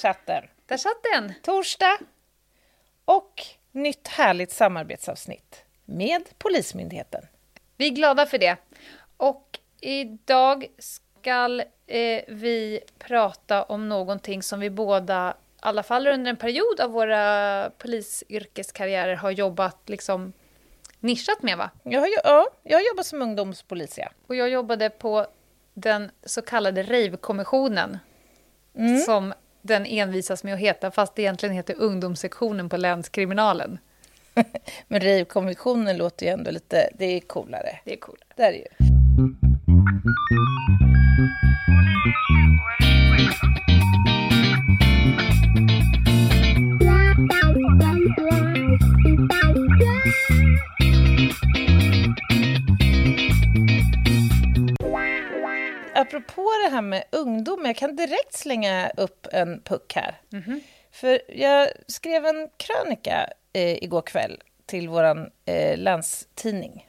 Satt den. Där satt den. Torsdag och nytt härligt samarbetsavsnitt med Polismyndigheten. Vi är glada för det. Och idag ska eh, vi prata om någonting som vi båda, i alla fall under en period av våra polisyrkeskarriärer, har jobbat liksom nischat med va? Jag har, ja, jag har jobbat som ungdomspolis, ja. Och jag jobbade på den så kallade rave-kommissionen. Som den envisas med att heta, fast det egentligen heter ungdomssektionen på länskriminalen. Men rave-konventionen låter ju ändå lite, det är coolare. Det är coolt. Det är det ju. Apropå det här med ungdom, jag kan direkt slänga upp en puck här. För jag skrev en krönika eh, igår kväll till vår eh, landstidning.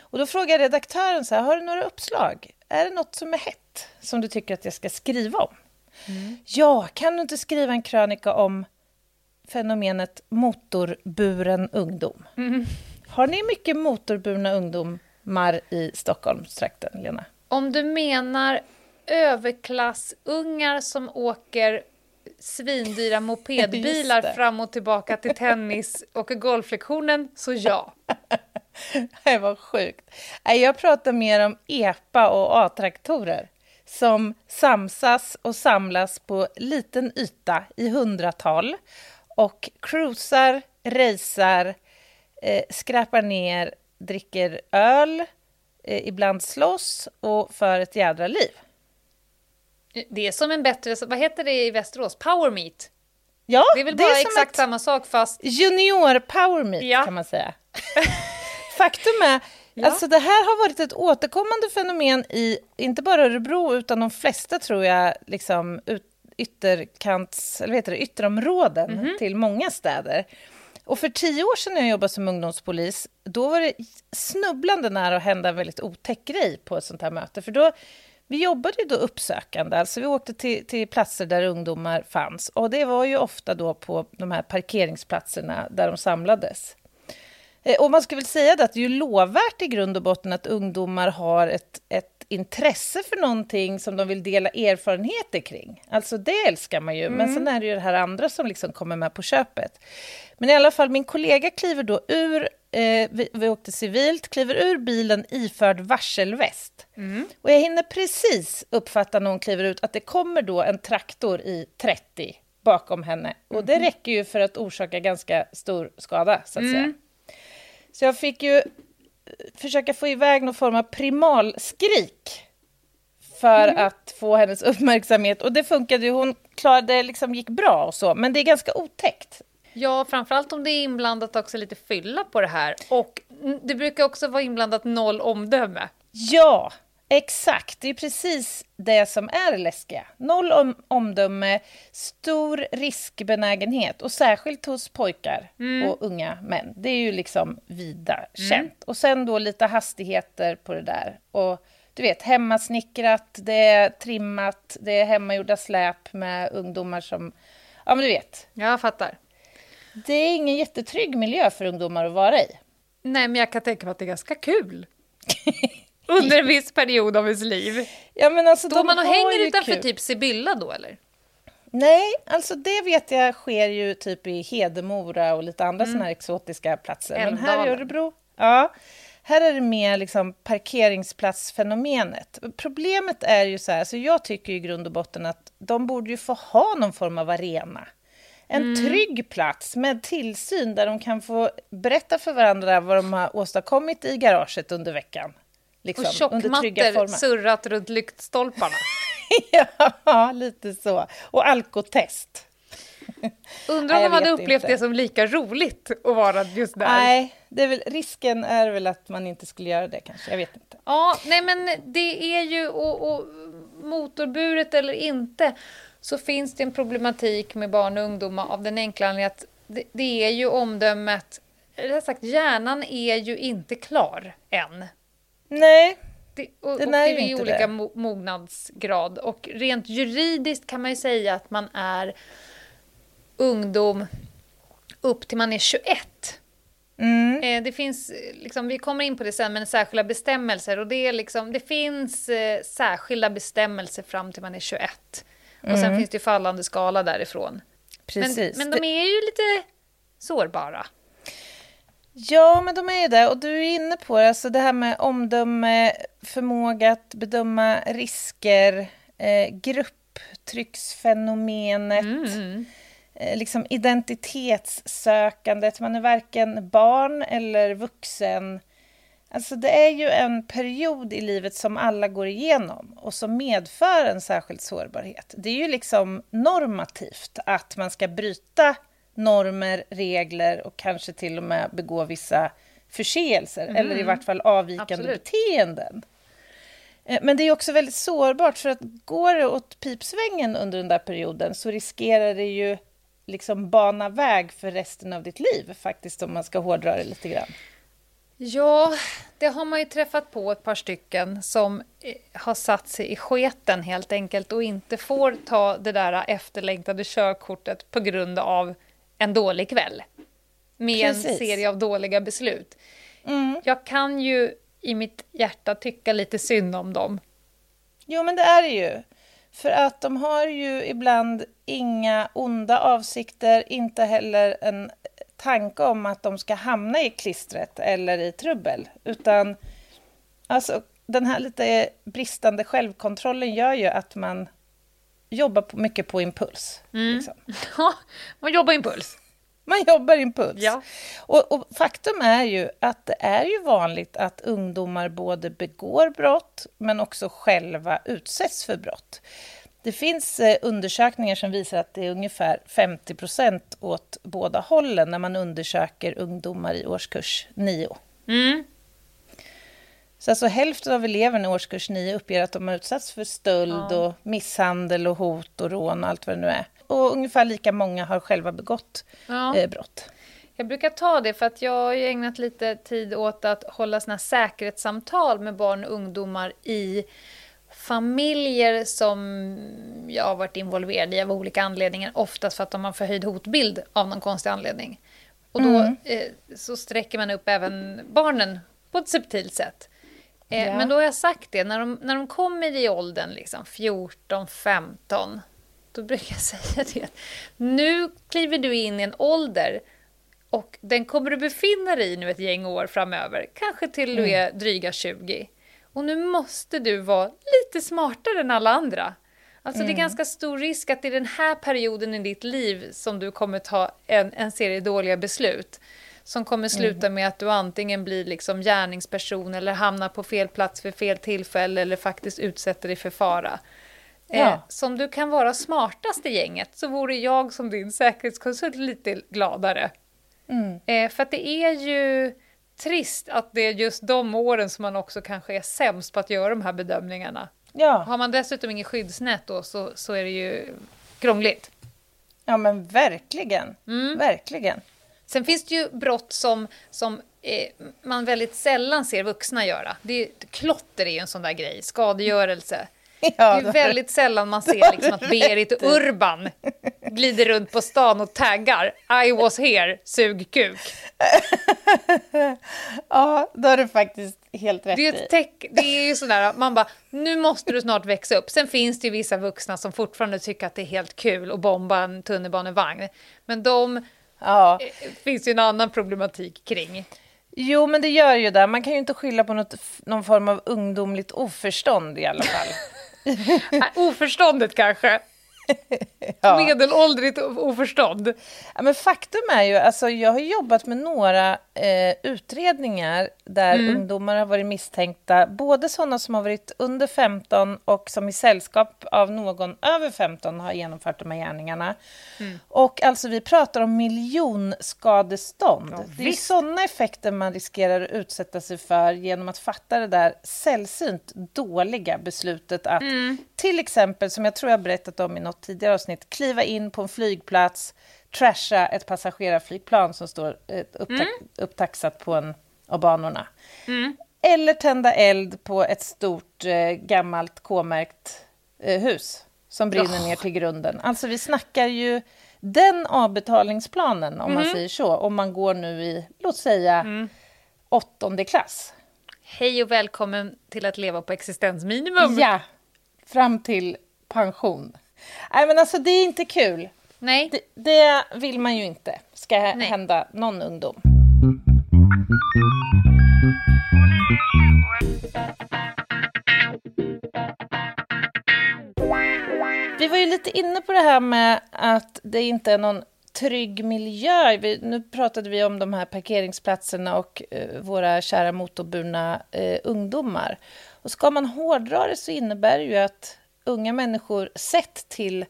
Och då frågade jag redaktören så här, har du några uppslag? Är det något som är hett som du tycker att jag ska skriva om? Ja, kan du inte skriva en krönika om fenomenet motorburen ungdom? Har ni mycket motorburna ungdomar i Stockholmstrakten, Lena? Om du menar överklassungar som åker svindyra mopedbilar fram och tillbaka till tennis och golflektionen, så ja. Det var sjukt. Jag pratar mer om EPA och A-traktorer som samsas och samlas på liten yta i hundratal och cruisar, racear, eh, skräpar ner, dricker öl, eh, ibland slåss och för ett jädra liv. Det är som en bättre, vad heter det i Västerås? Power meet. Ja, Det är väl bara som exakt samma sak fast Junior power meet Ja. kan man säga. Faktum är, alltså det här har varit ett återkommande fenomen i inte bara Örebro utan de flesta tror jag liksom ut, ytterkants, eller vad heter det, ytterområden Mhm. till många städer. Och för tio år sedan när jag jobbade som ungdomspolis, då var det snubblande nära att hända en väldigt otäck grej på ett sånt här möte. För då, vi jobbade ju då uppsökande, alltså vi åkte till, till platser där ungdomar fanns. Och det var ju ofta då på de här parkeringsplatserna där de samlades. Eh, Och man ska väl säga att det är ju lovvärt i grund och botten att ungdomar har ett, ett intresse för någonting som de vill dela erfarenheter kring. Alltså det älskar man ju, men sen är det ju det här andra som liksom kommer med på köpet. Men i alla fall, min kollega kliver då ur, eh, vi, vi åkte civilt, kliver ur bilen iförd varselväst. Och jag hinner precis uppfatta när hon kliver ut att det kommer då en traktor i 30 bakom henne. Och det räcker ju för att orsaka ganska stor skada, så att säga. Så jag fick ju eh, försöka få iväg någon form av primalskrik för att få hennes uppmärksamhet. Och det funkade ju, hon klarade, liksom gick bra och så, men det är ganska otäckt. Ja, framförallt om det är inblandat också lite fylla på det här. Och mm, det brukar också vara inblandat noll omdöme. Ja, exakt. Det är precis det som är läskiga. Noll om, omdöme, stor riskbenägenhet och särskilt hos pojkar och unga män. Det är ju liksom vida känt. Och sen då lite hastigheter på det där. Och du vet, hemmasnickrat, det är trimmat, det är hemmagjorda släp med ungdomar som... Ja, men du vet. Jag fattar. Det är ingen jättetrygg miljö för ungdomar att vara i. Nej, men jag kan tänka mig att det är ganska kul. Under en viss period av ens liv. Ja, men alltså, Står man och hänger utanför kul. typ Sibylla då, eller? Nej, alltså det vet jag sker ju typ i Hedemora och lite andra såna här exotiska platser. Men här i Älvdalen. Örebro, ja, här är det mer liksom parkeringsplatsfenomenet. Problemet är ju så här, så jag tycker i grund och botten att de borde ju få ha någon form av arena. En trygg plats med tillsyn där de kan få berätta för varandra vad de har åstadkommit i garaget under veckan. Liksom, Och tjockmattor surrat runt lyktstolparna. ja, lite så. Och alkotest. Undrar om de hade upplevt inte. det som lika roligt att vara just där. Nej, det är väl, risken är väl att man inte skulle göra det kanske. Jag vet inte. Ja, nej men det är ju, och, och motorburet eller inte, så finns det en problematik med barn och ungdomar av den enkla anledningen att det, det är ju omdömet, eller sagt hjärnan är ju inte klar än. Nej, Det, och, Den och är det ju är inte olika det. mo- mognadsgrad. Och rent juridiskt kan man ju säga att man är ungdom upp till man är 21. mm. Eh, det finns, liksom, vi kommer in på det sen, men särskilda bestämmelser. Och det, är liksom, det finns eh, särskilda bestämmelser fram till man är 21. Och sen finns det ju fallande skala därifrån. Men, precis. men de är ju lite sårbara. Ja, men de är ju det. Och du är inne på det, alltså det här med omdöme, förmåga att bedöma risker, eh, grupptrycksfenomenet, Mm. eh, liksom identitetssökandet. Man är varken barn eller vuxen. Alltså det är ju en period i livet som alla går igenom och som medför en särskild sårbarhet. Det är ju liksom normativt att man ska bryta normer, regler och kanske till och med begå vissa förseelser eller i vart fall avvikande Absolut. beteenden. Eh, Men det är också väldigt sårbart för att går det åt pipsvängen under den där perioden så riskerar det ju liksom bana väg för resten av ditt liv faktiskt om man ska hårdra det lite grann. Ja, det har man ju träffat på ett par stycken som eh, har satt sig i sketen helt enkelt och inte får ta det där efterlängtade körkortet på grund av en dålig kväll. Med en Precis. serie av dåliga beslut. Mm. Jag kan ju i mitt hjärta tycka lite synd om dem. Jo, men det är det ju. För att de har ju ibland inga onda avsikter, inte heller en tanke om att de ska hamna i klistret eller i trubbel. Utan alltså, den här lite bristande självkontrollen gör ju att man jobbar mycket på impuls. Liksom. Ja, man jobbar impuls. Man jobbar impuls. Ja. Och, och faktum är ju att det är ju vanligt att ungdomar både begår brott men också själva utsätts för brott. Det finns eh, undersökningar som visar att det är ungefär 50 procent åt båda hållen när man undersöker ungdomar i årskurs 9. Mm. Så alltså hälften av eleverna i årskurs 9 uppger att de har utsatts för stöld och misshandel och hot och rån och allt vad det nu är. Och ungefär lika många har själva begått Ja. eh, brott. Jag brukar ta det för att jag har ägnat lite tid åt att hålla såna säkerhetssamtal med barn och ungdomar i familjer som jag har varit involverad i av olika anledningar. Oftast för att de har förhöjd hotbild av någon konstig anledning. Och då eh, så sträcker man upp även barnen på ett subtilt sätt. Ja. Men då har jag sagt det, när de, när de kommer i åldern liksom 14, 15, då brukar jag säga det. Nu kliver du in i en ålder och den kommer du befinna dig i nu ett gäng år framöver, kanske till du är dryga 20. Och nu måste du vara lite smartare än alla andra. Alltså det är ganska stor risk att det är den här perioden i ditt liv som du kommer ta en, en serie dåliga beslut. Som kommer sluta med att du antingen blir liksom gärningsperson eller hamnar på fel plats för fel tillfälle eller faktiskt utsätter dig för fara. Eh, Ja. som du kan vara smartast i gänget så vore jag som din säkerhetskonsult lite gladare. Mm. Eh, för att det är ju trist att det är just de åren som man också kanske är sämst på att göra de här bedömningarna. Ja. Har man dessutom ingen skyddsnät då så, så är det ju krångligt. Ja, men verkligen. Mm. Verkligen. Sen finns det ju brott som, som eh, man väldigt sällan ser vuxna göra. Det är, klotter är ju en sån där grej, skadegörelse. Ja, det är väldigt sällan man ser liksom att Berit Urban glider runt på stan och taggar I was here, sug kuk. ja, då har du faktiskt helt rätt Det är, ett teck, det är ju sådär, man bara, nu måste du snart växa upp. Sen finns det ju vissa vuxna som fortfarande tycker att det är helt kul att bomba en tunnelbanevagn. Men de Ja. finns ju en annan problematik kring. Jo, men det gör ju det. Man kan ju inte skylla på något, någon form av ungdomligt oförstånd i alla fall. Oförståndet kanske. ja. Medelåldrigt oförstånd. Ja, men faktum är ju, alltså, jag har jobbat med några eh, utredningar där mm. ungdomar har varit misstänkta, både sådana som har varit under 15 och som i sällskap av någon över 15 har genomfört de här gärningarna. Mm. Och alltså vi pratar om miljonskadestånd. Ja, det är sådana effekter man riskerar att utsätta sig för genom att fatta det där sällsynt dåliga beslutet att mm. Till exempel, som jag tror jag berättat om i något tidigare avsnitt, kliva in på en flygplats, trasha ett passagerarflygplan som står eh, uppta mm. upptaxat på en av banorna. Mm. Eller tända eld på ett stort eh, gammalt K-märkt eh, hus som brinner oh. ner till grunden. Alltså vi snackar ju den avbetalningsplanen, om mm. man säger så, om man går nu i, låt säga, mm. åttonde klass. Hej och välkommen till att leva på existensminimum. Ja, fram till pension. Nej, men alltså det är inte kul. Nej. Det, det vill man ju inte ska Nej. hända någon ungdom. Vi var ju lite inne på det här med att det inte är någon trygg miljö. Vi, nu pratade vi om de här parkeringsplatserna och eh, våra kära motorburna eh, ungdomar. Och ska man hårdra det så innebär det ju att unga människor sett till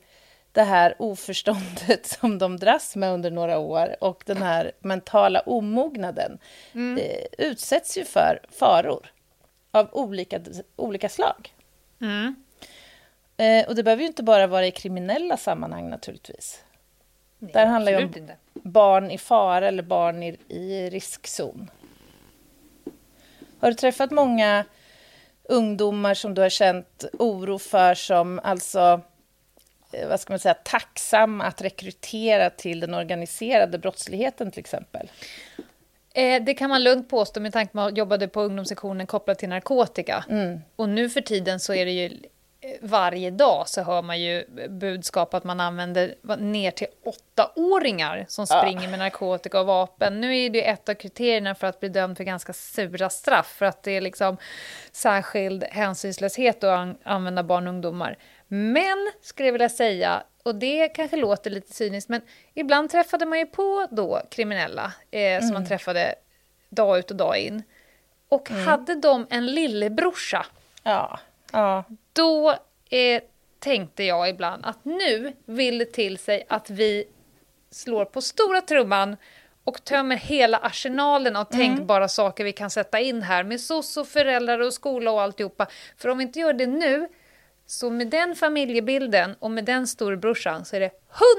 det här oförståndet som de dras med under några år och den här mentala omognaden mm. eh, utsätts ju för faror av olika, olika slag. Mm. Eh, och det behöver ju inte bara vara i kriminella sammanhang naturligtvis. Nej, Där handlar ju om inte. barn i fara eller barn i, i riskzon. Har du träffat många ungdomar som du har känt oro för som alltså eh, vad ska man säga, tacksam att rekrytera till den organiserade brottsligheten till exempel? Eh, det kan man lugnt påstå med tanke på att man jobbade på ungdomssektionen kopplat till narkotika. Mm. Och nu för tiden så är det ju varje dag så hör man ju budskap att man använder ner till åttaåringar som springer med narkotika och vapen. Nu är det ett av kriterierna för att bli dömd för ganska sura straff, för att det är liksom särskild hänsynslöshet att använda barn och ungdomar. Men, skulle jag vilja säga, och det kanske låter lite cyniskt, men ibland träffade man ju på då kriminella eh, mm. som man träffade dag ut och dag in. Och mm. hade de en lillebrorsa ja. Ja. Då eh, tänkte jag ibland att nu vill det till sig att vi slår på stora trumman och tömmer hela arsenalen av mm. tänkbara saker vi kan sätta in här med SOS och föräldrar och skola och alltihopa. För om vi inte gör det nu så med den familjebilden och med den storebrorsan så är det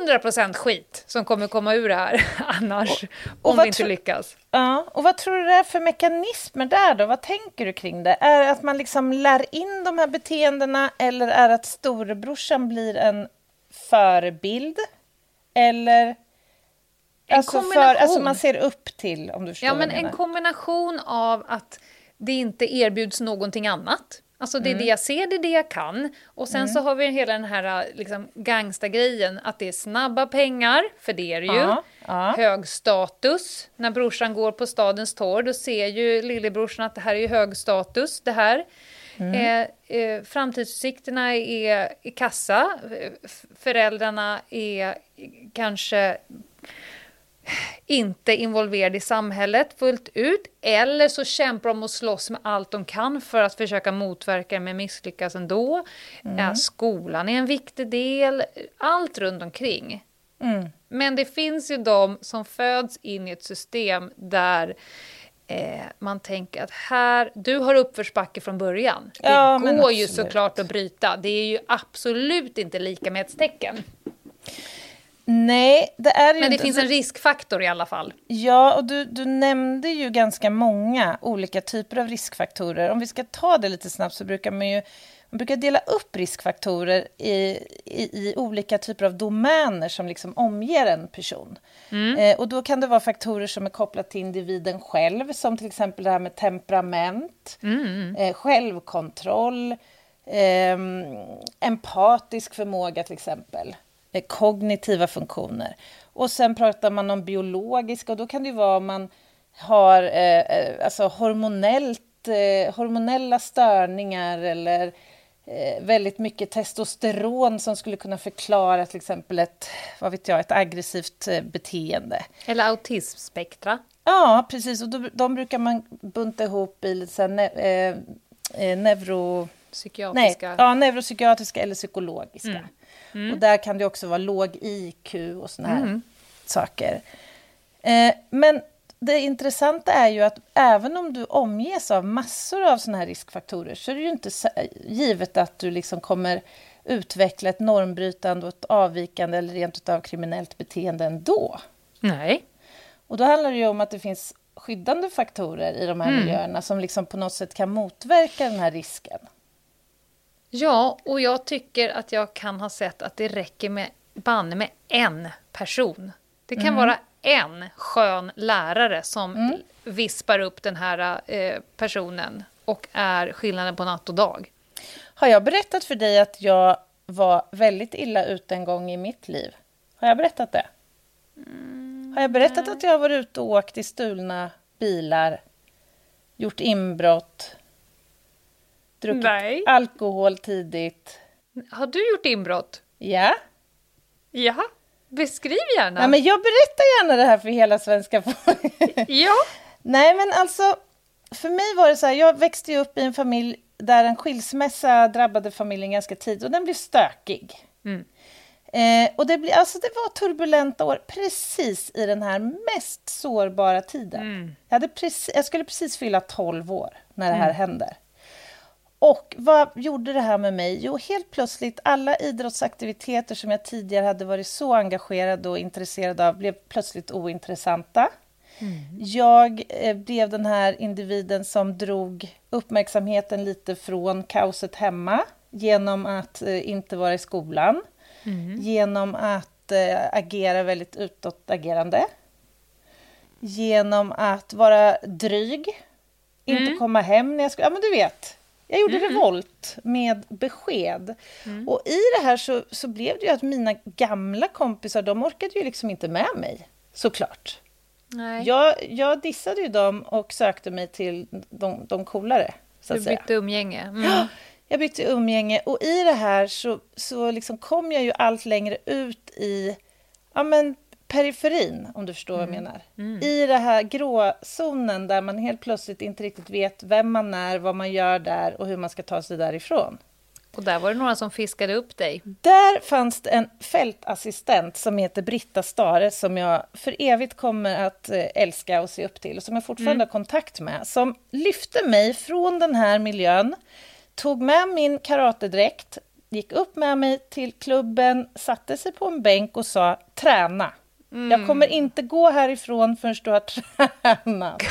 100% skit som kommer komma ur det här annars, och, och om vi inte lyckas. Ja, och vad tror du det är för mekanismer där då? Vad tänker du kring det? Är det att man liksom lär in de här beteendena eller är det att storebrorsan blir en förebild? Eller en alltså, för, alltså man ser upp till, om du förstår Ja, men en kombination av att det inte erbjuds någonting annat. Alltså det är mm. det jag ser, det är det jag kan. Och sen mm. så har vi hela den här liksom, gangsta-grejen, att det är snabba pengar, för det är det ju. Ja, ja. Hög status. När brorsan går på stadens torg, då ser ju lillebrorsan att det här är hög status, det här. Mm. Eh, eh, framtidsutsikterna är i kassa. Föräldrarna är kanske inte involverade i samhället fullt ut, eller så kämpar de och slåss med allt de kan för att försöka motverka men misslyckas ändå. Mm. Ja, skolan är en viktig del, allt runt omkring. Mm. Men det finns ju de som föds in i ett system där eh, man tänker att här, du har uppförsbacke från början. Ja, det går ju såklart att bryta. Det är ju absolut inte lika med ett tecken. Nej, det är Men det inte... finns en riskfaktor i alla fall. Ja, och du, du nämnde ju ganska många olika typer av riskfaktorer. Om vi ska ta det lite snabbt så brukar man ju man brukar dela upp riskfaktorer i, i, i olika typer av domäner som liksom omger en person. Mm. Eh, och då kan det vara faktorer som är kopplade till individen själv, som till exempel det här med temperament, mm. eh, självkontroll, eh, empatisk förmåga till exempel kognitiva funktioner. Och sen pratar man om biologiska och då kan det vara om man har eh, eh, alltså hormonellt, eh, hormonella störningar eller eh, väldigt mycket testosteron som skulle kunna förklara till exempel ett, vad vet jag, ett aggressivt eh, beteende. Eller autismspektra. Ja, precis. Och då, de brukar man bunta ihop i lite så här, ne, eh, eh, neuro... Psykiatriska. Nej, ja, neuropsykiatriska eller psykologiska. Mm. Mm. Och där kan det också vara låg IQ och såna här mm. saker. Eh, men det intressanta är ju att även om du omges av massor av såna här riskfaktorer så är det ju inte givet att du liksom kommer utveckla ett normbrytande och ett avvikande eller rent av kriminellt beteende ändå. Nej. Och då handlar det ju om att det finns skyddande faktorer i de här mm. miljöerna som liksom på något sätt kan motverka den här risken. Ja, och jag tycker att jag kan ha sett att det räcker med banne med en person. Det kan mm. vara en skön lärare som mm. vispar upp den här eh, personen och är skillnaden på natt och dag. Har jag berättat för dig att jag var väldigt illa ute en gång i mitt liv? Har jag berättat det? Mm, har jag berättat nej. att jag har varit ute och åkt i stulna bilar, gjort inbrott, druckit nej. alkohol tidigt? Har du gjort inbrott? Ja. Jaha. Beskriv gärna. Ja, men jag berättar gärna det här för hela svenska folket. ja. Nej, men alltså, för mig var det så här, jag växte upp i en familj där en skilsmässa drabbade familjen ganska tidigt och den blev stökig. Mm. Eh, och det, blev, alltså det var turbulenta år precis i den här mest sårbara tiden. Mm. Jag, hade precis, jag skulle precis fylla 12 år när det här mm. hände. Och vad gjorde det här med mig? Jo, helt plötsligt alla idrottsaktiviteter som jag tidigare hade varit så engagerad och intresserad av blev plötsligt ointressanta. Mm. Jag eh, blev den här individen som drog uppmärksamheten lite från kaoset hemma genom att eh, inte vara i skolan, mm. genom att eh, agera väldigt utåtagerande, genom att vara dryg, mm. inte komma hem när jag skulle... Ja, men du vet. Jag gjorde mm. revolt med besked. Mm. Och i det här så, så blev det ju att mina gamla kompisar, de orkade ju liksom inte med mig, såklart. Nej. Jag, jag dissade ju dem och sökte mig till de, de coolare, så att du säga. bytte umgänge. Mm. Ja, jag bytte umgänge. Och i det här så, så liksom kom jag ju allt längre ut i ja, men periferin, om du förstår mm. vad jag mm. menar. Mm. I den här gråzonen där man helt plötsligt inte riktigt vet vem man är, vad man gör där och hur man ska ta sig därifrån. Och där var det några som fiskade upp dig. Där fanns det en fältassistent som heter Britta Stare som jag för evigt kommer att eh, älska och se upp till och som jag fortfarande mm. har kontakt med. Som lyfte mig från den här miljön, tog med min karatedräkt, gick upp med mig till klubben, satte sig på en bänk och sa träna. Mm. Jag kommer inte gå härifrån förrän du har tränat.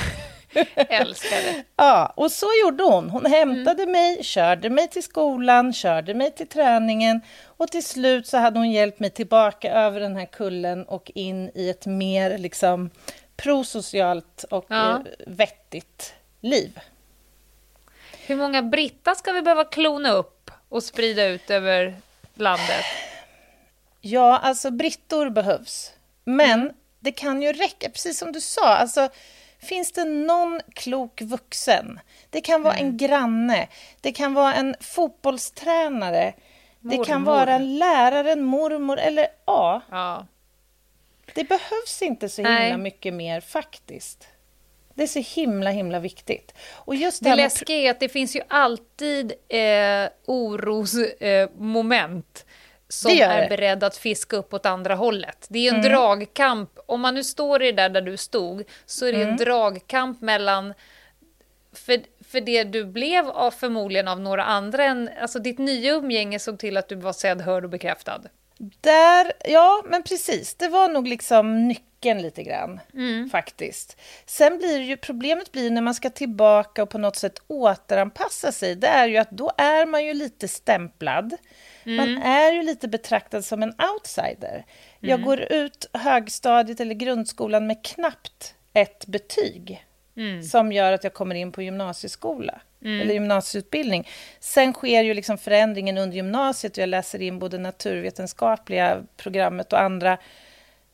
Älskar det. Ja, och så gjorde hon. Hon hämtade mm. mig, körde mig till skolan, körde mig till träningen och till slut så hade hon hjälpt mig tillbaka över den här kullen och in i ett mer liksom prosocialt och ja. Eh, vettigt liv. Hur många Britta ska vi behöva klona upp och sprida ut över landet? Ja, alltså brittor behövs. Men det kan ju räcka, precis som du sa, alltså finns det någon klok vuxen? Det kan vara mm. en granne, det kan vara en fotbollstränare, mormor. det kan vara en lärare, en mormor eller ja. ja. Det behövs inte så himla Nej. mycket mer faktiskt. Det är så himla, himla viktigt. Och just det, det läskiga är att det finns ju alltid eh, orosmoment. Eh, som är beredd att fiska upp åt andra hållet. Det är en mm. dragkamp. Om man nu står i det där, där du stod, så är det mm. en dragkamp mellan... För, för det du blev av förmodligen av några andra än... Alltså ditt nya umgänge såg till att du var sedd, hörd och bekräftad. Där, ja, men precis. Det var nog liksom nyckeln lite grann, mm. faktiskt. Sen blir ju, problemet blir när man ska tillbaka och på något sätt återanpassa sig, det är ju att då är man ju lite stämplad. Mm. Man är ju lite betraktad som en outsider. Mm. Jag går ut högstadiet eller grundskolan med knappt ett betyg mm. som gör att jag kommer in på gymnasieskola mm. eller gymnasieutbildning. Sen sker ju liksom förändringen under gymnasiet och jag läser in både naturvetenskapliga programmet och andra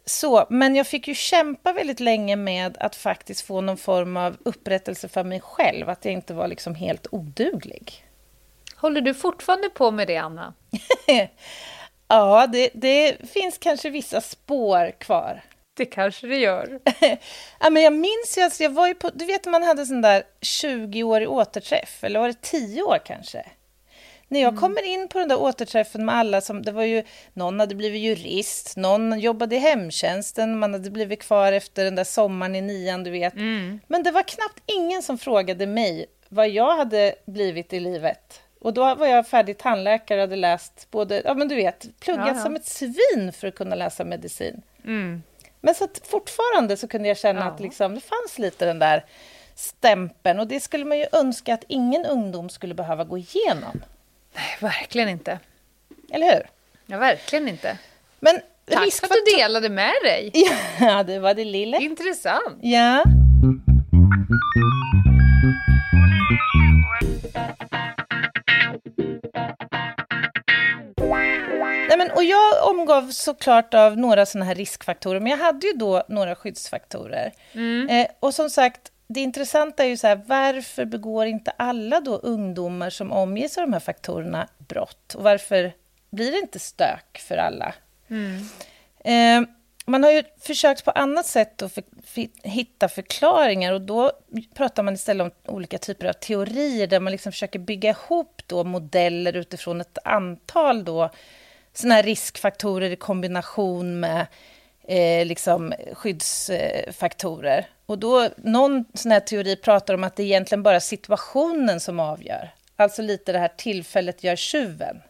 så, men jag fick ju kämpa väldigt länge med att faktiskt få någon form av upprättelse för mig själv, att jag inte var liksom helt oduglig. Håller du fortfarande på med det, Anna? ja, det, det finns kanske vissa spår kvar. Det kanske det gör. ja, men jag minns ju, alltså, jag var ju på, du vet man hade sån där 20-årig återträff, eller var det 10 år kanske? När jag mm. kommer in på den där återträffen med alla som, det var ju, någon hade blivit jurist, någon jobbade i hemtjänsten, man hade blivit kvar efter den där sommaren i nian, du vet. Mm. Men det var knappt ingen som frågade mig vad jag hade blivit i livet. Och då var jag färdig tandläkare och hade läst både, ja men du vet, pluggat ja, ja. som ett svin för att kunna läsa medicin. Mm. Men så fortfarande så kunde jag känna ja. att liksom, det fanns lite den där stämpeln och det skulle man ju önska att ingen ungdom skulle behöva gå igenom. Nej, verkligen inte. Eller hur? Ja, verkligen inte. Men Tack för att du delade med dig. Ja, det var det lilla. Intressant. Ja. Nej, men, och jag omgav såklart av några såna här riskfaktorer, men jag hade ju då några skyddsfaktorer. Mm. Eh, och som sagt, det intressanta är ju så här, varför begår inte alla då ungdomar som omges av de här faktorerna brott? Och varför blir det inte stök för alla? Mm. Eh, man har ju försökt på annat sätt att för, för, hitta förklaringar och då pratar man istället om olika typer av teorier där man liksom försöker bygga ihop då modeller utifrån ett antal då såna här riskfaktorer i kombination med eh, liksom skyddsfaktorer. Och då, någon sån här teori pratar om att det är egentligen bara situationen som avgör. Alltså lite det här tillfället gör tjuven.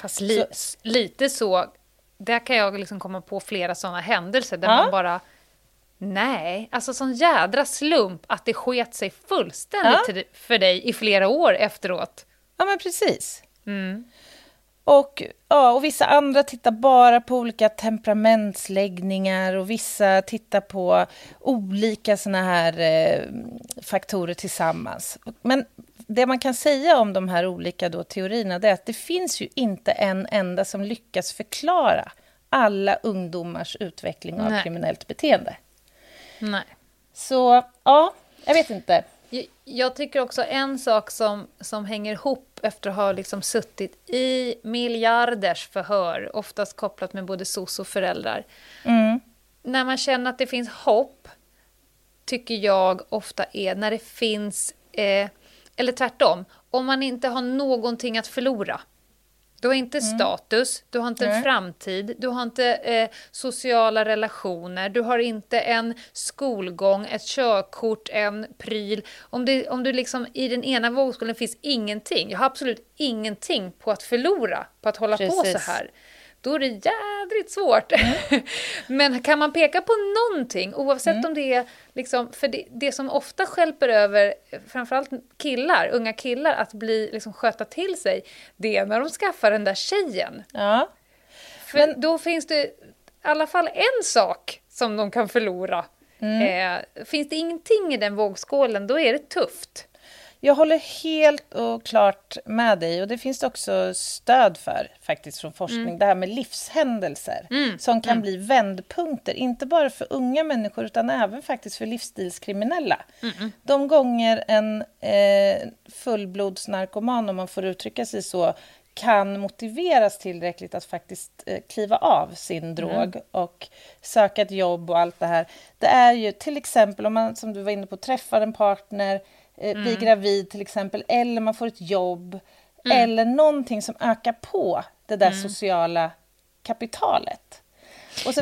Fast li så, lite så, där kan jag liksom komma på flera sådana händelser där ja. man bara... Nej, alltså sån jädra slump att det sket sig fullständigt ja. för dig i flera år efteråt. Ja, men precis. Mm. Och, ja, och vissa andra tittar bara på olika temperamentsläggningar och vissa tittar på olika såna här eh, faktorer tillsammans. Men det man kan säga om de här olika då, teorierna är att det finns ju inte en enda som lyckas förklara alla ungdomars utveckling av Nej. kriminellt beteende. Nej. Så, ja, jag vet inte. Jag tycker också en sak som, som hänger ihop efter att ha liksom suttit i miljarders förhör, oftast kopplat med både SOS och föräldrar. Mm. När man känner att det finns hopp, tycker jag ofta är när det finns, eh, eller tvärtom, om man inte har någonting att förlora. Du har inte mm. status, du har inte en framtid, du har inte eh, sociala relationer, du har inte en skolgång, ett körkort, en pryl. Om, det, om du liksom i den ena vågskålen finns ingenting, jag har absolut ingenting på att förlora på att hålla Precis. på så här då är det jädrigt svårt. Mm. Men kan man peka på någonting, oavsett mm. om det är liksom, för det, det som ofta skälper över framförallt killar, unga killar, att bli, liksom, sköta till sig, det är när de skaffar den där tjejen. Ja. För Men... då finns det i alla fall en sak som de kan förlora. Mm. Eh, finns det ingenting i den vågskålen, då är det tufft. Jag håller helt och klart med dig och det finns också stöd för faktiskt från forskning. Mm. Det här med livshändelser mm. som kan mm. bli vändpunkter, inte bara för unga människor utan även faktiskt för livsstilskriminella. De gånger en eh, fullblodsnarkoman, om man får uttrycka sig så, kan motiveras tillräckligt att faktiskt eh, kliva av sin drog mm. och söka ett jobb och allt det här. Det är ju till exempel om man, som du var inne på, träffar en partner, eh, mm. blir gravid till exempel, eller man får ett jobb, mm. eller någonting som ökar på det där mm. sociala kapitalet.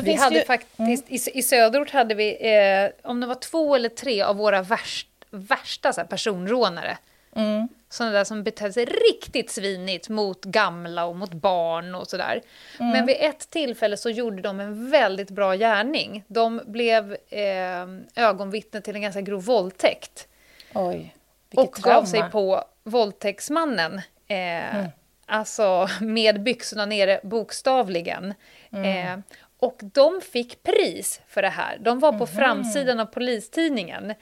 Vi hade ju... faktiskt, mm. i, i söderort hade vi, eh, om det var två eller tre av våra värst, värsta så här, personrånare, mm. sådana där som betedde sig riktigt svinigt mot gamla och mot barn och sådär. Mm. Men vid ett tillfälle så gjorde de en väldigt bra gärning. De blev eh, ögonvittne till en ganska grov våldtäkt. Oj, och trauma. gav sig på våldtäktsmannen. Eh, mm. Alltså med byxorna nere, bokstavligen. Mm. Eh, och de fick pris för det här. De var på mm. framsidan av Polistidningen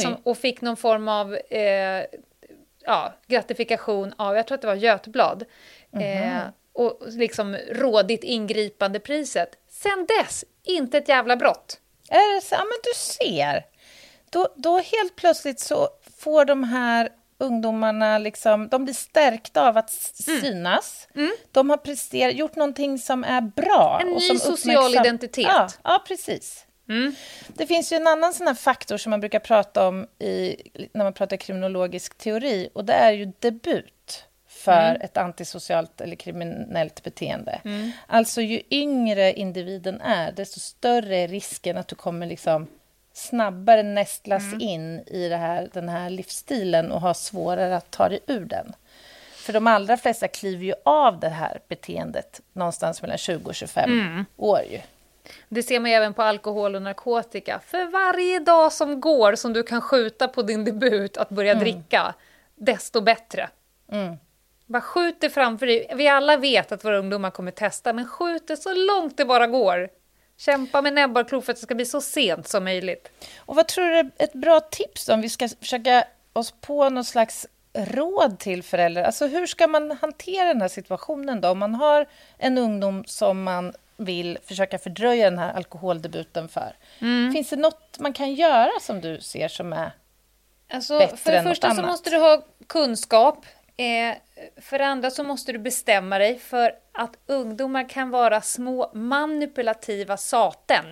som, och fick någon form av eh, ja, gratifikation av, jag tror att det var Götblad. Eh, och liksom rådigt ingripande priset. Sen dess, inte ett jävla brott. Är det så? Ja, men du ser då, då helt plötsligt så får de här ungdomarna liksom, de blir stärkta av att synas. De har presterat, gjort någonting som är bra. En och ny social identitet. Ja, ja precis. Det finns ju en annan sån här faktor som man brukar prata om i, när man pratar kriminologisk teori och det är ju debut för ett antisocialt eller kriminellt beteende. Alltså ju yngre individen är, desto större är risken att du kommer liksom snabbare nästlas in i här, den här livsstilen och ha svårare att ta dig ur den. För de allra flesta kliver ju av det här beteendet någonstans mellan 20 och 25 år ju. Det ser man även på alkohol och narkotika. För varje dag som går som du kan skjuta på din debut att börja dricka, desto bättre. Bara skjut det framför dig. Vi alla vet att våra ungdomar kommer testa, men skjut det så långt det bara går. Kämpa med näbbar och klor för att det ska bli så sent som möjligt. Och vad tror du är ett bra tips om vi ska försöka oss på någon slags råd till föräldrar? Alltså hur ska man hantera den här situationen då? Om man har en ungdom som man vill försöka fördröja den här alkoholdebuten för. Finns det något man kan göra som du ser som är... Alltså, Bättre för det något första så annat. måste du ha kunskap. Eh, för det andra så måste du bestämma dig för att ungdomar kan vara små manipulativa saten.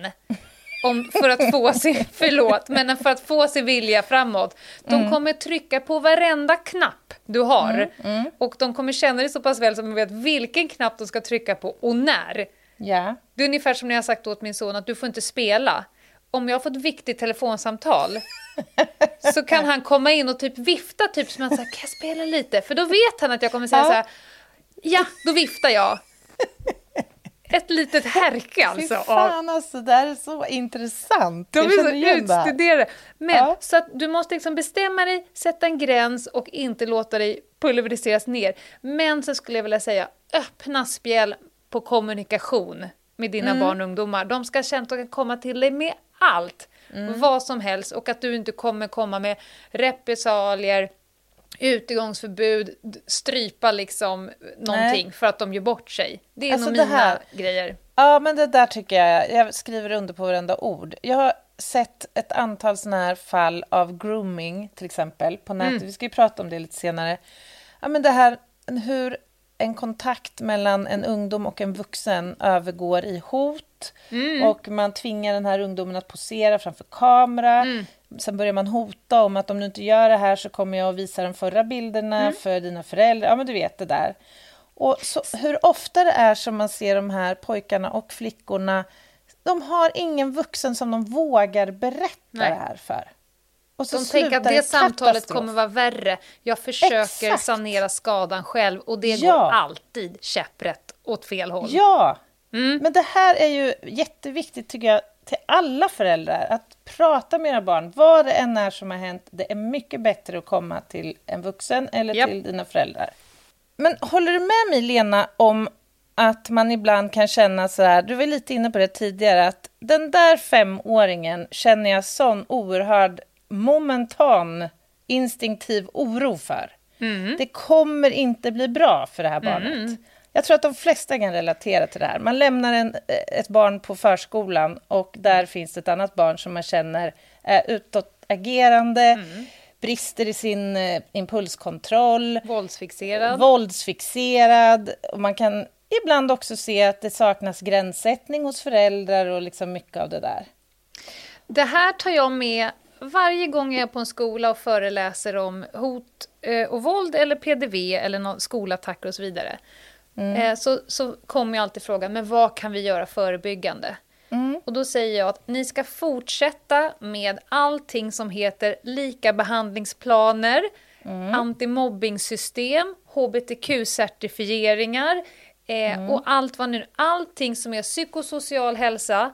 Om, för att få sin, förlåt, men för att få sin vilja framåt. De kommer trycka på varenda knapp du har. Och de kommer känna dig så pass väl som de vet vilken knapp de ska trycka på och när. Ja. Det är ungefär som när jag sagt åt min son att du får inte spela. Om jag har fått ett viktigt telefonsamtal så kan han komma in och typ vifta typ som att säga, kan jag spela lite? För då vet han att jag kommer säga Ja. så här, ja, då viftar jag. Ett litet härke alltså. Fy fan alltså, det här är så intressant. de Jag är så utstuderade. Men Ja. så att du måste liksom bestämma dig, sätta en gräns och inte låta dig pulveriseras ner. Men så skulle jag vilja säga, öppna spjäll på kommunikation med dina Mm. barn och ungdomar. De ska känna att de kan komma till dig med allt, Mm. vad som helst och att du inte kommer komma med repressalier, utegångsförbud, strypa liksom någonting för att de gör bort sig. Det är Alltså nog det mina här- grejer. Ja, men det där tycker jag. Jag skriver under på varenda ord. Jag har sett ett antal såna här fall av grooming, till exempel, på nätet. Vi ska ju prata om det lite senare. Ja, men det här hur en kontakt mellan en ungdom och en vuxen övergår i hot. Och man tvingar den här ungdomen att posera framför kamera. Sen börjar man hota om att om du inte gör det här så kommer jag att visa de förra bilderna för dina föräldrar. Ja, men du vet det där. Och så, hur ofta det är som man ser de här pojkarna och flickorna, de har ingen vuxen som de vågar berätta Nej. det här för. Och så De tänker att det samtalet kommer vara värre. Jag försöker Exakt. sanera skadan själv och det Ja. går alltid käpprätt åt fel håll. Ja, Mm. men det här är ju jätteviktigt tycker jag till alla föräldrar att prata med era barn. Vad det än är som har hänt, det är mycket bättre att komma till en vuxen eller Japp. till dina föräldrar. Men håller du med mig, Lena, om att man ibland kan känna så här, du var lite inne på det tidigare, att den där femåringen känner jag sån oerhörd momentan instinktiv oro för. Det kommer inte bli bra för det här barnet. Jag tror att de flesta kan relatera till det här. Man lämnar en, ett barn på förskolan och där finns ett annat barn som man känner är utåtagerande, brister i sin eh, impulskontroll, Våldsfixerad. våldsfixerad. Och man kan ibland också se att det saknas gränssättning hos föräldrar och liksom mycket av det där. Det här tar jag med varje gång jag är på en skola och föreläser om hot eh, och våld eller PDV eller skolattacker och så vidare. Eh, Så, så kommer jag alltid frågan, men vad kan vi göra förebyggande? Och då säger jag att ni ska fortsätta med allting som heter lika behandlingsplaner, antimobbingsystem, hbtq-certifieringar eh, och allt vad nu, allting som är psykosocial hälsa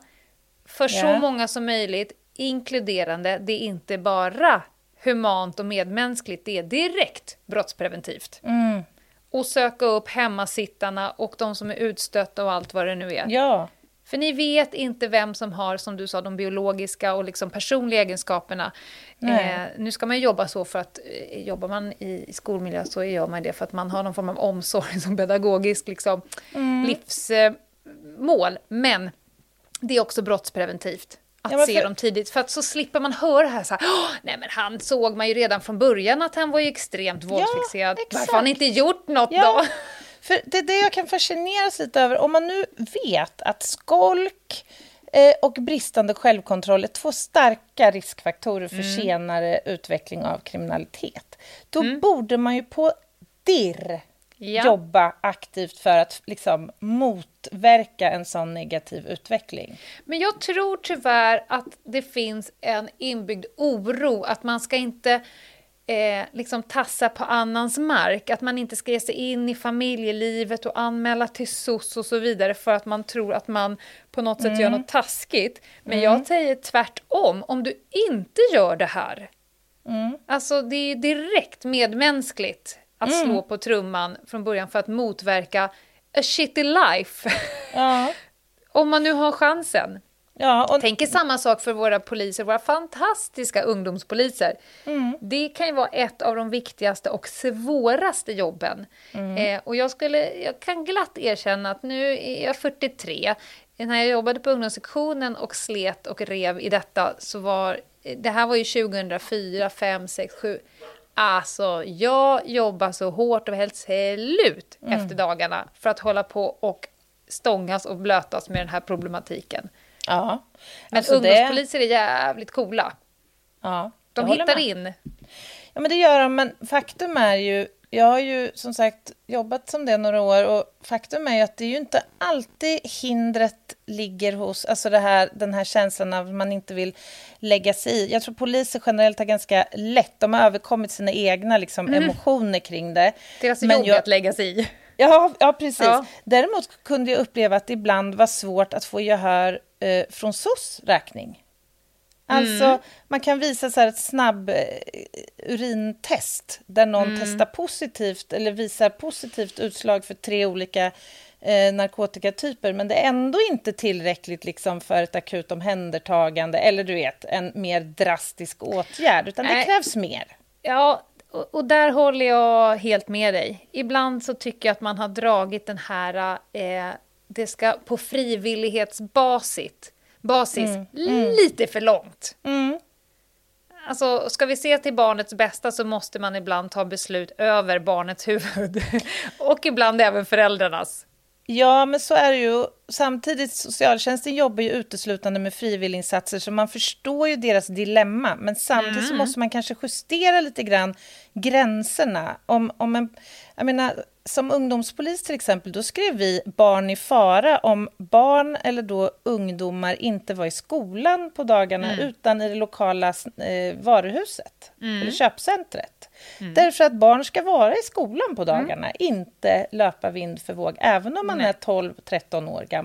för så Ja. många som möjligt, inkluderande, det är inte bara humant och medmänskligt, det är direkt brottspreventivt. Och söka upp hemmasittarna och de som är utstötta och allt vad det nu är. Ja, För ni vet inte vem som har, som du sa, de biologiska och liksom personliga egenskaperna. Eh, nu ska man jobba så för att eh, jobbar man i, i skolmiljö så gör man det för att man har någon form av omsorg som pedagogisk liksom, livsmål. Eh. Men det är också brottspreventivt. Att Ja, se dem tidigt. För att så slipper man höra här så här, "Åh, nej men han såg man ju redan från början att han var ju extremt våldsfixerad. exakt. Varför har han inte gjort något Ja, då? för det är det jag kan fascineras lite över. Om man nu vet att skolk eh, och bristande självkontroll är två starka riskfaktorer för Mm. senare utveckling av kriminalitet, då borde man ju på dirr Ja. jobba aktivt för att liksom motverka en sån negativ utveckling. Men jag tror tyvärr att det finns en inbyggd oro att man ska inte eh, liksom tassa på annans mark, att man inte ska ge sig in i familjelivet och anmäla till SOS och så vidare för att man tror att man på något sätt gör något taskigt. Men jag säger tvärtom, om du inte gör det här, alltså det är direkt medmänskligt att slå på trumman från början för att motverka a shitty life. Ja, om man nu har chansen. ja och, Tänker samma sak för våra poliser, våra fantastiska ungdomspoliser. Det kan ju vara ett av de viktigaste och svåraste jobben. Eh, och jag, skulle, jag kan glatt erkänna att nu är jag 43. När jag jobbade på ungdomssektionen och slet och rev i detta så var det här var ju 2004, 5, 6, 7. Alltså, jag jobbar så hårt och helt slut efter dagarna för att hålla på och stångas och blötas med den här problematiken. ja. Men Alltså det- ungdomspoliser är jävligt coola. ja, De hittar med. in. Ja, men det gör de, men faktum är ju... Jag har ju som sagt jobbat som det några år och faktum är ju att det är ju inte alltid hindret ligger hos, alltså det här, den här känslan av att man inte vill lägga sig i. Jag tror poliser generellt har ganska lätt, de har överkommit sina egna liksom, emotioner kring det. Deras Men jobb jag- är att lägga sig i. Ja, ja precis. Ja. Däremot kunde jag uppleva att det ibland var svårt att få gehör eh, från SOS räkning. Alltså, Mm. man kan visa så här ett snabb eh, urintest där någon Mm. testar positivt eller visar positivt utslag för tre olika eh, narkotikatyper, men det är ändå inte tillräckligt liksom, för ett akut omhändertagande eller du vet, en mer drastisk åtgärd, utan det Nej. krävs mer. Ja, och, och där håller jag helt med dig. Ibland så tycker jag att man har dragit den här, eh, det ska på frivillighetsbasis, basis, lite för långt. Mm. Alltså, ska vi se till barnets bästa så måste man ibland ta beslut över barnets huvud. och ibland även föräldrarnas. Ja, men så är det ju. Samtidigt, socialtjänsten jobbar ju uteslutande med frivilliginsatser, så man förstår ju deras dilemma. Men samtidigt så måste man kanske justera lite grann gränserna. Om, om en, jag menar, som ungdomspolis till exempel, då skrev vi barn i fara om barn eller då ungdomar inte var i skolan på dagarna utan i det lokala eh, varuhuset eller köpcentret. Därför att barn ska vara i skolan på dagarna, inte löpa vind för våg, även om man Nej. är 12-13 år gammal.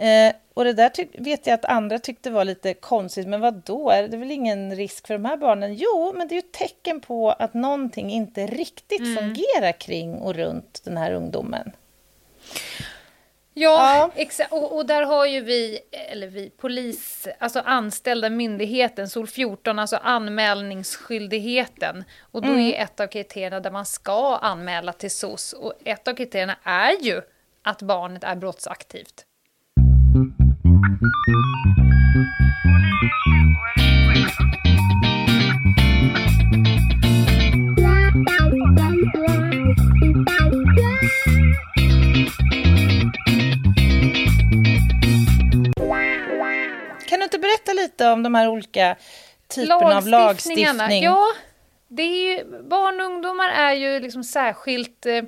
Eh, och det där vet jag att andra tyckte var lite konstigt, men vad då? Är det väl ingen risk för de här barnen? Jo, men det är ju ett tecken på att någonting inte riktigt fungerar kring och runt den här ungdomen. Ja, Ja. Och, och där har ju vi, eller vi, polis, alltså anställda myndigheten, SOL 14, alltså anmälningsskyldigheten. Och då är ett av kriterierna där man ska anmäla till SOS. Och ett av kriterierna är ju att barnet är brottsaktivt. Kan du inte berätta lite om de här olika typerna av lagstiftning? Ja, det är ju, barn och ungdomar är ju liksom särskilt eh,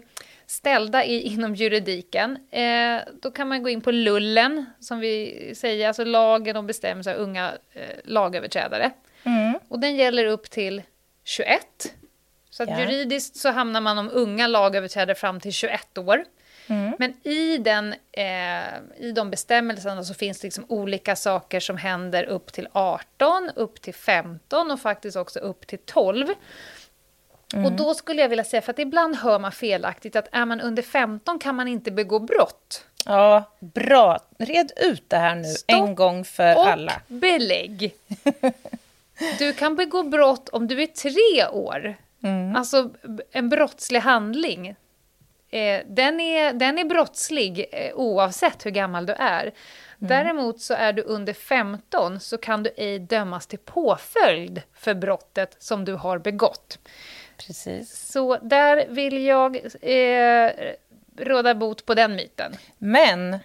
ställda i, inom juridiken. Eh, då kan man gå in på lullen, som vi säger, alltså lagen om bestämmelser av unga eh, lagöverträdare. Mm. Och den gäller upp till 21. Så Ja. juridiskt så hamnar man om unga lagöverträdare fram till 21 år. Mm. Men i, den, eh, i de bestämmelserna så finns det liksom olika saker som händer upp till 18, upp till 15 och faktiskt också upp till 12. Och då skulle jag vilja säga, för att ibland hör man felaktigt att är man under 15 kan man inte begå brott. Ja, bra. Red ut det här nu Stopp en gång för och alla. belägg. Du kan begå brott om du är tre år. Mm. Alltså en brottslig handling. eh, den, är, den är brottslig eh, oavsett hur gammal du är. Mm. Däremot så är du under 15 så kan du ej dömas till påföljd för brottet som du har begått. Precis. Så där vill jag eh, råda bot på den myten. Men,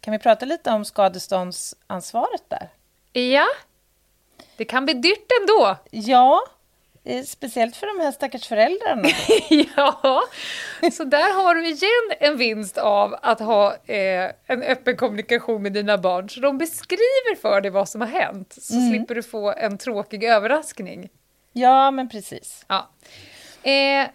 kan vi prata lite om skadeståndsansvaret där? Ja, det kan bli dyrt ändå. Ja, eh, speciellt för de här stackars föräldrarna. ja, så där har du igen en vinst av att ha eh, en öppen kommunikation med dina barn. Så de beskriver för dig vad som har hänt, så mm. slipper du få en tråkig överraskning. Ja, men precis. Ja. Eh,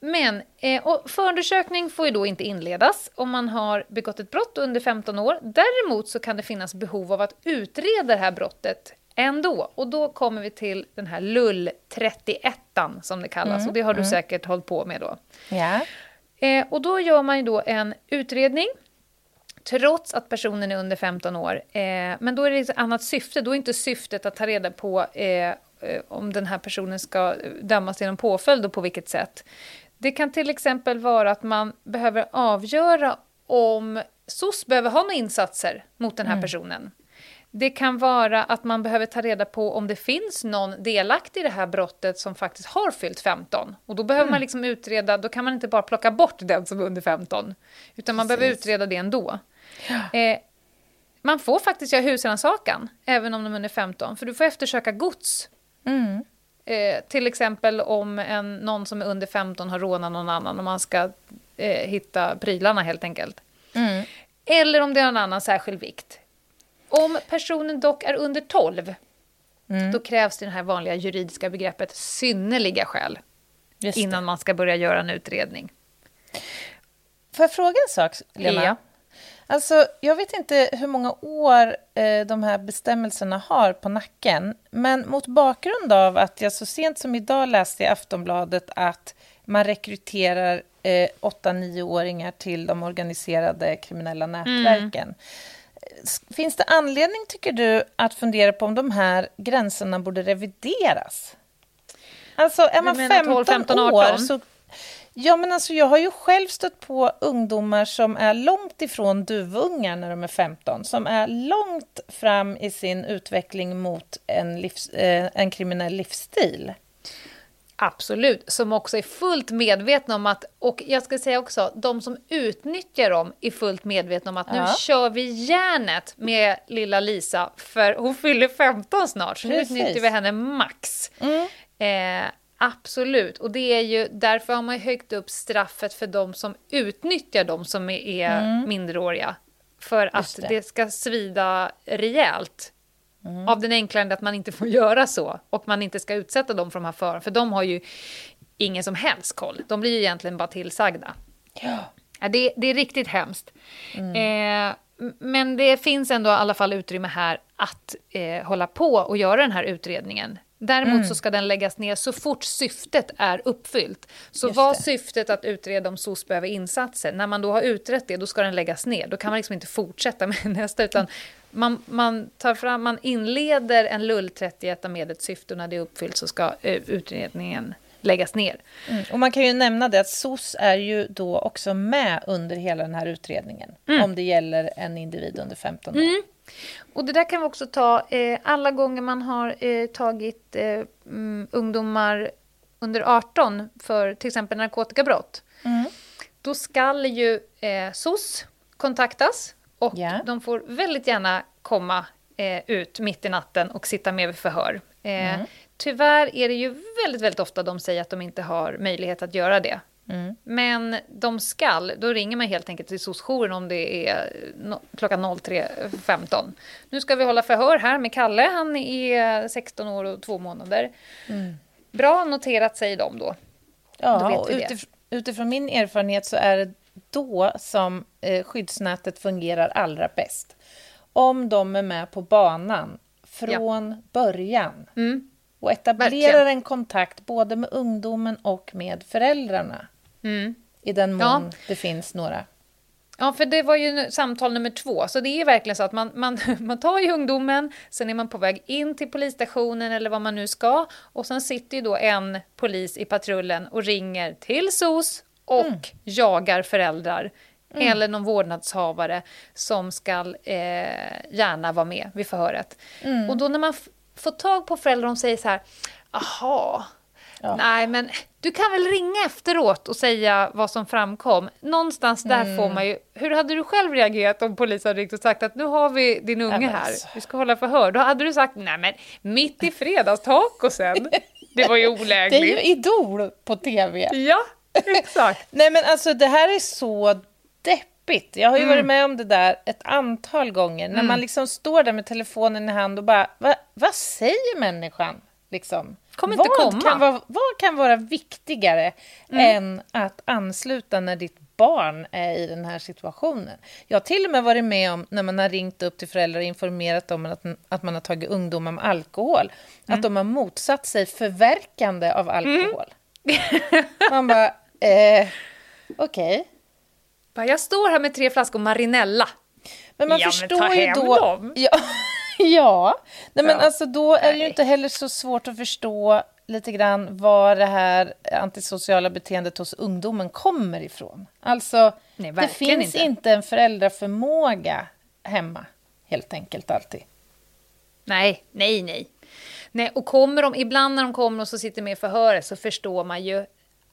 men eh, och förundersökning får ju då inte inledas om man har begått ett brott under 15 år. Däremot så kan det finnas behov av att utreda det här brottet ändå. Och då kommer vi till den här LUL 31 som det kallas. Mm, och det har du mm. säkert hållit på med då. Ja. Eh, och då gör man ju då en utredning trots att personen är under 15 år. Eh, men då är det ett annat syfte. Då är inte syftet att ta reda på eh om den här personen ska dömas till en påföljd och på vilket sätt. Det kan till exempel vara att man behöver avgöra om SOS behöver ha några insatser mot den här mm. personen. Det kan vara att man behöver ta reda på om det finns någon delaktig i det här brottet som faktiskt har fyllt 15. Och då behöver mm. man liksom utreda, då kan man inte bara plocka bort den som är under 15. Utan man Precis. behöver utreda det ändå. Ja. Eh, man får faktiskt göra husrannsakan, även om de är under 15, för du får eftersöka gods. Mm. Eh, till exempel om en, någon som är under 15 har rånat någon annan och man ska eh, hitta prylarna helt enkelt. Mm. Eller om det är någon annan särskild vikt. Om personen dock är under 12, mm. då krävs det här vanliga juridiska begreppet synnerliga skäl innan man ska börja göra en utredning. Får jag fråga en sak, Lena? Ja. Alltså, jag vet inte hur många år eh, de här bestämmelserna har på nacken, men mot bakgrund av att jag så sent som idag läste i Aftonbladet att man rekryterar eh, 8-9-åringar till de organiserade kriminella nätverken. Mm. Finns det anledning, tycker du, att fundera på om de här gränserna borde revideras? Alltså, är man 15, 15 år så Ja, men alltså jag har ju själv stött på ungdomar som är långt ifrån duvungar när de är 15, som är långt fram i sin utveckling mot en, livs, eh, en kriminell livsstil. Absolut, som också är fullt medvetna om att, och jag ska säga också, de som utnyttjar dem är fullt medvetna om att ja. nu kör vi järnet med lilla Lisa, för hon fyller 15 snart, så Precis. nu utnyttjar vi henne max. Mm. Eh, Absolut, och det är ju därför har man höjt upp straffet för de som utnyttjar de som är mm. minderåriga. För att det. det. ska svida rejält. Mm. Av den enkla att man inte får göra så och man inte ska utsätta dem för de här förarna, för de har ju ingen som helst koll. De blir ju egentligen bara tillsagda. Ja. Det, det är riktigt hemskt. Mm. Eh, men det finns ändå i alla fall utrymme här att eh, hålla på och göra den här utredningen. Däremot mm. så ska den läggas ner så fort syftet är uppfyllt. Så var syftet att utreda om SOS behöver insatser, när man då har utrett det, då ska den läggas ner. Då kan man liksom inte fortsätta med nästa, utan man, man, tar fram, man inleder en lull 31 med ett syfte och när det är uppfyllt så ska uh, utredningen läggas ner. Mm. Och man kan ju nämna det att SOS är ju då också med under hela den här utredningen, mm. om det gäller en individ under 15 år. Mm. Och det där kan vi också ta eh, alla gånger man har eh, tagit eh, um, ungdomar under 18 för till exempel narkotikabrott. Mm. Då skall ju eh, SOS kontaktas och yeah. de får väldigt gärna komma eh, ut mitt i natten och sitta med vid förhör. Eh, mm. Tyvärr är det ju väldigt, väldigt ofta de säger att de inte har möjlighet att göra det. Mm. Men de skall, då ringer man helt enkelt till SOS-jouren om det är no, klockan 03.15. Nu ska vi hålla förhör här med Kalle, han är 16 år och två månader. Mm. Bra noterat, säger de då. Ja, då utif utifrån min erfarenhet så är det då som eh, skyddsnätet fungerar allra bäst. Om de är med på banan från ja. början. Mm. Och etablerar Verkligen. en kontakt både med ungdomen och med föräldrarna. Mm. I den mån ja. det finns några. Ja, för det var ju samtal nummer två. Så det är verkligen så att man, man, man tar ju ungdomen, sen är man på väg in till polisstationen eller vad man nu ska. Och sen sitter ju då en polis i patrullen och ringer till SOS och Mm. jagar föräldrar eller någon vårdnadshavare som ska eh, gärna vara med vid förhöret. Mm. Och då när man får tag på föräldrar och säger så här, aha, Ja. nej men du kan väl ringa efteråt och säga vad som framkom. Någonstans där Mm. får man ju, hur hade du själv reagerat om polisen hade ringt och sagt att nu har vi din unge här, alltså. vi ska hålla förhör. Då hade du sagt, nej men mitt i fredagstacosen, det var ju Det är ju olägligt. Idol på tv. Ja, exakt. Nej men alltså det här är så deppigt. Jag har ju Mm. varit med om det där ett antal gånger. När man liksom står där med telefonen i hand och bara, Va, vad säger människan? Liksom. Kommer inte vad, komma. Kan vara, vad kan vara viktigare Mm. än att ansluta när ditt barn är i den här situationen? Jag har till och med varit med om när man har ringt upp till föräldrar och informerat om att, att man har tagit ungdomar med alkohol. Mm. Att de har motsatt sig förverkande av alkohol. Man bara, eh, okej. Bara, Jag står här med tre flaskor Marinella. Men man Ja, men förstår ta ju hem då... dem. Ja, ja. Nej, men Ja. alltså då är det ju inte heller så svårt att förstå lite grann var det här antisociala beteendet hos ungdomen kommer ifrån. Alltså, Nej, det finns inte. inte. en föräldraförmåga hemma, helt enkelt alltid. Nej, nej, nej. nej. Och kommer de, ibland när de kommer och så sitter med i förhöret så förstår man ju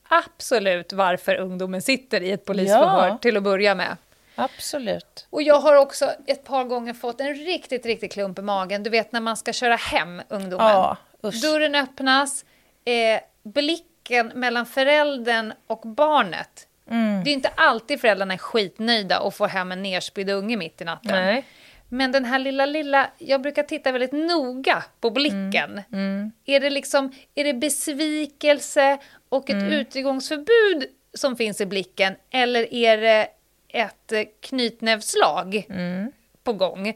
absolut varför ungdomen sitter i ett polisförhör Ja. till att börja med. Absolut. Och jag har också ett par gånger fått en riktigt, riktigt klump i magen. Du vet när man ska köra hem ungdomen. Ja, usch. Dörren öppnas, eh, blicken mellan föräldern och barnet. Mm. Det är inte alltid föräldrarna är skitnöjda och får hem en nerspydd unge mitt i natten. Nej. Men den här lilla, lilla, jag brukar titta väldigt noga på blicken. Mm. Är det liksom, är det besvikelse och Mm. ett utegångsförbud som finns i blicken? Eller är det ett eh, knytnävsslag Mm. på gång?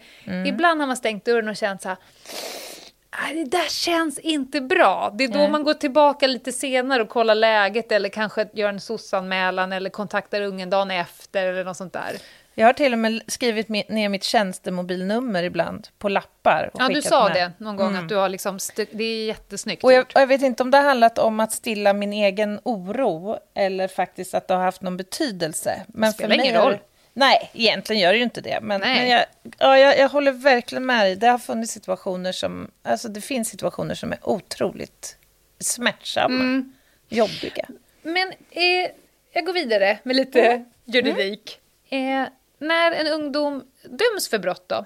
Ibland har man stängt dörren och känt så här, "Nej, det där känns inte bra. Det är då Nej. man går tillbaka lite senare och kollar läget eller kanske gör en SOS-anmälan eller kontaktar ungen dagen efter eller något sånt där. Jag har till och med skrivit ner mitt tjänstemobilnummer ibland på lappar. Ja, du sa med. det någon gång att du har liksom, det är jättesnyggt Och jag, och jag vet inte om det har handlat om att stilla min egen oro eller faktiskt att det har haft någon betydelse. Men Spelar ingen är det- roll. Nej, egentligen gör det ju inte det. Men, men jag, ja, jag, jag håller verkligen med dig. Det har funnits situationer som... Alltså det finns situationer som är otroligt smärtsamma. Mm. Jobbiga. Men eh, jag går vidare med lite juridik. Eh, när en ungdom döms för brott då,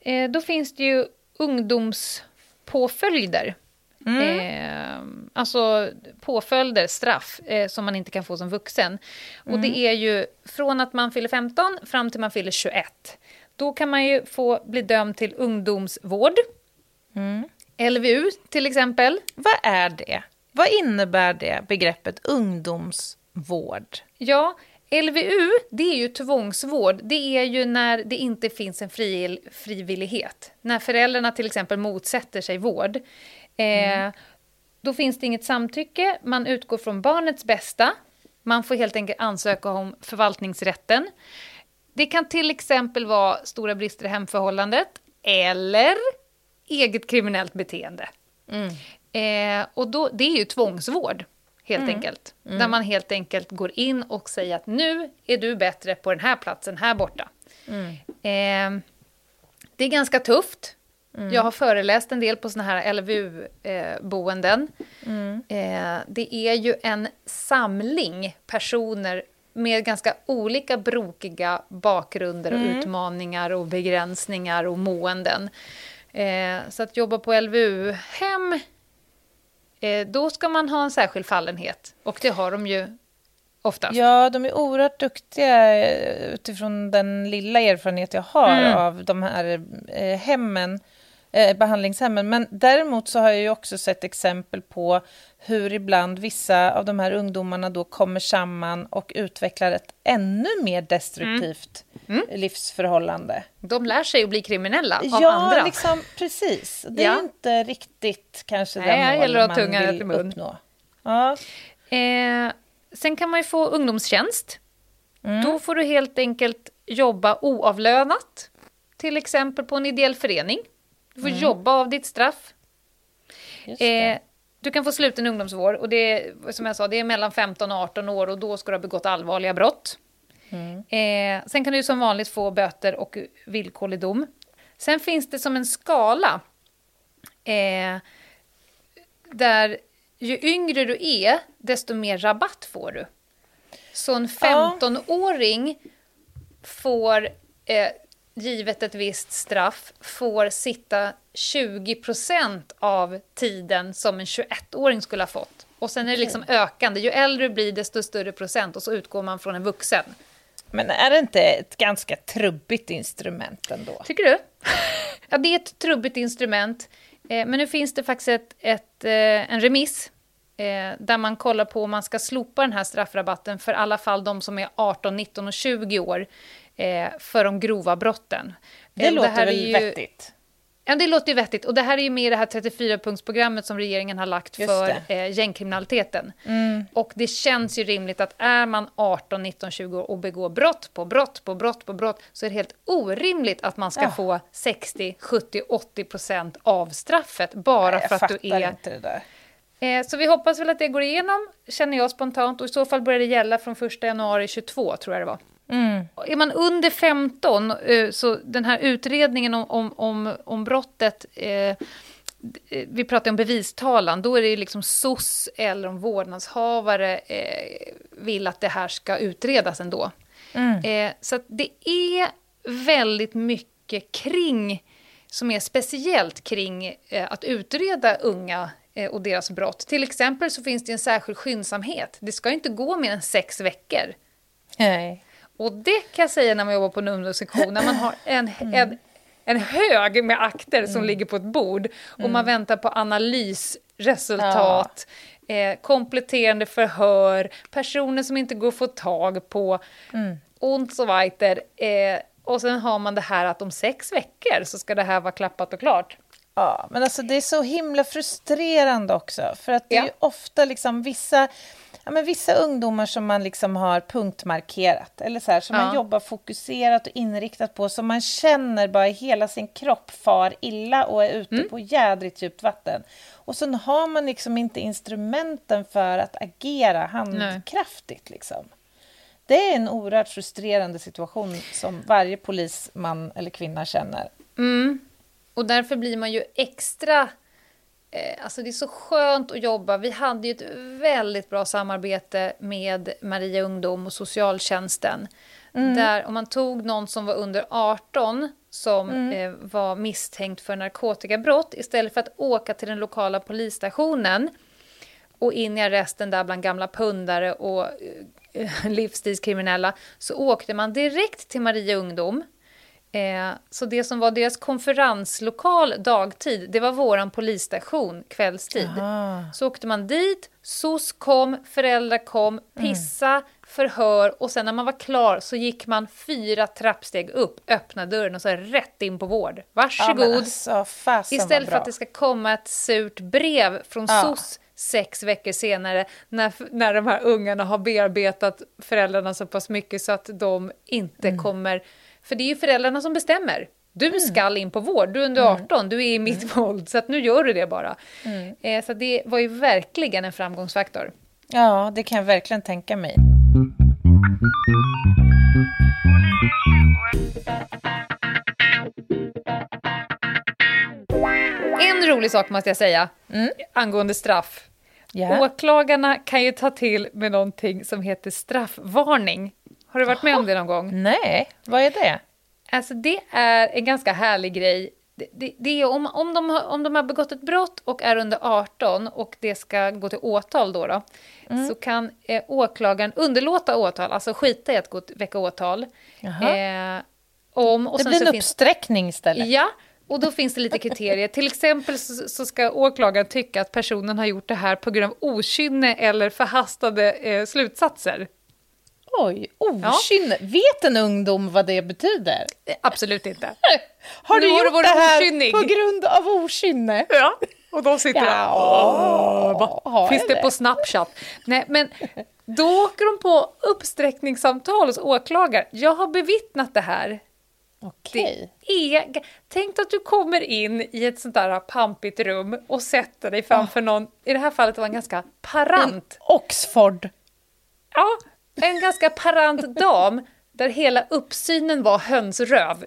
eh, då finns det ju ungdomspåföljder. Eh, alltså påföljder, straff, eh, som man inte kan få som vuxen. Och det är ju från att man fyller 15 fram till man fyller 21. Då kan man ju få bli dömd till ungdomsvård. LVU till exempel. Vad är det? Vad innebär det begreppet ungdomsvård? Ja, LVU, det är ju tvångsvård. Det är ju när det inte finns en fri, frivillighet. När föräldrarna till exempel motsätter sig vård. Eh, Då finns det inget samtycke, man utgår från barnets bästa. Man får helt enkelt ansöka om förvaltningsrätten. Det kan till exempel vara stora brister i hemförhållandet eller eget kriminellt beteende. Eh, och då, det är ju tvångsvård, helt enkelt. Där man helt enkelt går in och säger att nu är du bättre på den här platsen här borta. Eh, det är ganska tufft. Jag har föreläst en del på såna här LVU-boenden. Eh, det är ju en samling personer med ganska olika brokiga bakgrunder och utmaningar och begränsningar och måenden. Eh, så att jobba på LVU-hem, eh, då ska man ha en särskild fallenhet. Och det har de ju oftast. Ja, de är oerhört duktiga eh, utifrån den lilla erfarenhet jag har Mm. av de här eh, hemmen, eh, behandlingshemmen. Men däremot så har jag ju också sett exempel på hur ibland vissa av de här ungdomarna då kommer samman och utvecklar ett ännu mer destruktivt Mm. livsförhållande. De lär sig att bli kriminella av ja, andra. liksom precis. Det är Ja. inte riktigt kanske Nej, den mål gäller att man tungan vill mun. uppnå. Ja. Eh, sen kan man ju få ungdomstjänst. Mm. Då får du helt enkelt jobba oavlönat. Till exempel på en ideell förening. Du får jobba av ditt straff. Eh, du kan få sluten ungdomsvård och det är, som jag sa, det är mellan 15 och 18 år och då ska du ha begått allvarliga brott. Eh, sen kan du som vanligt få böter och villkorlig dom. Sen finns det som en skala eh, där ju yngre du är, desto mer rabatt får du. Så en 15-åring får, eh, givet ett visst straff, får sitta 20% av tiden som en 21-åring skulle ha fått. Och sen är det liksom ökande. Ju äldre du blir, desto större procent. Och så utgår man från en vuxen. Men är det inte ett ganska trubbigt instrument ändå? Tycker du? ja, det är ett trubbigt instrument. Eh, men nu finns det faktiskt ett, ett, eh, en remiss eh, där man kollar på om man ska slopa den här straffrabatten för alla fall de som är 18, 19 och 20 år för de grova brotten. Det Eh, låter väl ju- vettigt? Ja, det låter ju vettigt. Och det här är ju med det här 34-punktsprogrammet som regeringen har lagt för det. Mm. eh, gängkriminaliteten. Och det känns ju rimligt att är man 18, 19, 20 år och begår brott på brott på brott på brott så är det helt orimligt att man ska Ja. få 60, 70, 80 procent av straffet bara Nej, för jag att du fattar är... inte det där. Eh, så vi hoppas väl att det går igenom, känner jag spontant. Och i så fall börjar det gälla från 1 januari 22, tror jag det var. Mm. Är man under 15, eh, så den här utredningen om, om, om, om brottet, eh, eh, vi pratar om bevistalan, då är det ju liksom SOS eller om vårdnadshavare eh, vill att det här ska utredas ändå. Mm. Eh, så det är väldigt mycket kring, som är speciellt kring eh, att utreda unga eh, och deras brott. Till exempel så finns det en särskild skyndsamhet. Det ska inte gå mer än sex veckor. Nej. Och det kan jag säga när man jobbar på en ungdomssektion, när man har en, en, en hög med akter som ligger på ett bord och man väntar på analysresultat, eh, kompletterande förhör, personer som inte går att få tag på, och så weiter. Eh, och sen har man det här att om sex veckor så ska det här vara klappat och klart. Ja, men alltså det är så himla frustrerande också. För att det är Ja. ju ofta liksom vissa, ja, men vissa ungdomar som man liksom har punktmarkerat. Eller så här, som man Ja. jobbar fokuserat och inriktat på. Som man känner bara i hela sin kropp far illa och är ute Mm. på jädrigt djupt vatten. Och sen har man liksom inte instrumenten för att agera handkraftigt. Liksom. Det är en oerhört frustrerande situation som varje polisman eller kvinna känner. Och därför blir man ju extra... Eh, alltså det är så skönt att jobba. Vi hade ju ett väldigt bra samarbete med Maria Ungdom och socialtjänsten. Där om man tog någon som var under 18 som eh, var misstänkt för narkotikabrott istället för att åka till den lokala polisstationen och in i arresten där bland gamla pundare och eh, livsstilskriminella så åkte man direkt till Maria Ungdom. Eh, så det som var deras konferenslokal dagtid, det var våran polisstation kvällstid. Ah. Så åkte man dit, SOS kom, föräldrar kom, pissa, förhör och sen när man var klar så gick man fyra trappsteg upp, öppnade dörren och så rätt in på vård. Ja, Varsågod! men alltså, fasen Istället för att det ska komma ett surt brev från Ja. SOS sex veckor senare när, när de här ungarna har bearbetat föräldrarna så pass mycket så att de inte Mm. kommer... För det är ju föräldrarna som bestämmer. Du skall in på vård, du är under Mm. 18, du är i mitt våld, så att nu gör du det bara. Eh, så det var ju verkligen en framgångsfaktor. Ja, det kan jag verkligen tänka mig. En rolig sak måste jag säga, angående straff. Ja. Åklagarna kan ju ta till med någonting som heter straffvarning. Har du varit med om det någon gång? Nej, vad är det? Alltså det är en ganska härlig grej. Det, det, det är om, om, de har, om de har begått ett brott och är under 18 och det ska gå till åtal då, då så kan eh, åklagaren underlåta åtal, alltså skita i att gå väcka åtal. Eh, om, och Det blir så en finns- uppsträckning istället. Ja, och då finns det lite kriterier. Till exempel så, så ska åklagaren tycka att personen har gjort det här på grund av okynne eller förhastade eh, slutsatser. Oj, okynne. Vet en ungdom vad det betyder? Eh, Absolut inte. Har Nu du har du gjort varit det här okynnig. på grund av okynne? Ja, och de sitter. Ja, Åh, har Finns det på Snapchat? Nej, men då åker de på uppsträckningssamtal hos åklagare. Jag har bevittnat det här. Okej. Det är... Tänk att du kommer in i ett sånt där pampigt rum och sätter dig framför någon, i det här fallet var en ganska parant, Oxford. ja, en ganska parant dam där hela uppsynen var hönsröv.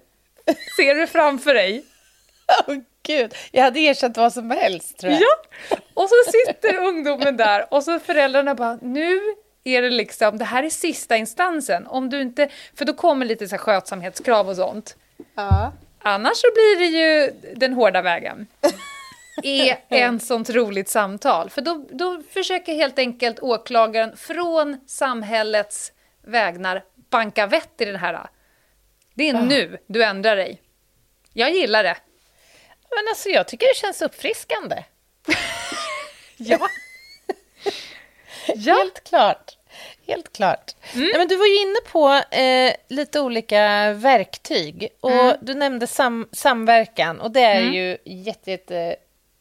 Ser du framför dig? Åh gud, jag hade erkänt vad som helst tror jag. Ja! Och så sitter ungdomen där och så föräldrarna bara, nu är det liksom, det här är sista instansen. Om du inte, för då kommer lite så här skötsamhetskrav och sånt. Ja. Annars så blir det ju den hårda vägen. Är en sånt roligt samtal. För då, då försöker helt enkelt åklagaren från samhällets vägnar banka vett i den här. Det är nu du ändrar dig. Jag gillar det. Men alltså jag tycker det känns uppfriskande. Ja. ja. Helt klart. Helt klart. Nej, men du var ju inne på eh, lite olika verktyg. Och Du nämnde sam samverkan, och det är ju jätte, jätte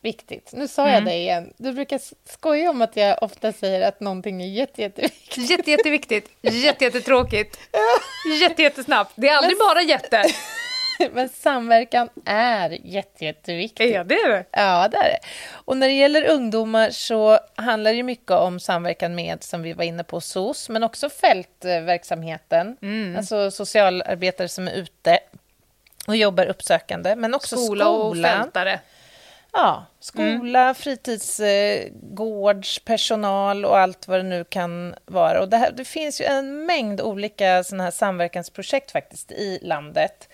viktigt. Nu sa jag det igen. Du brukar skoja om att jag ofta säger att någonting är jätte, jätteviktigt. Jätte, jätteviktigt, jätte, jättetråkigt, jätte, jättesnabbt. Det är aldrig bara jätte. Men samverkan är jätte, jätteviktigt. Är det det? Ja, det är det. Och när det gäller ungdomar så handlar det mycket om samverkan med, som vi var inne på, SOS, men också fältverksamheten. Alltså socialarbetare som är ute och jobbar uppsökande, men också Skola och skolan. fältare. Ja, skola, fritidsgårdspersonal och allt vad det nu kan vara. Och det, här, det finns ju en mängd olika såna här samverkansprojekt faktiskt i landet.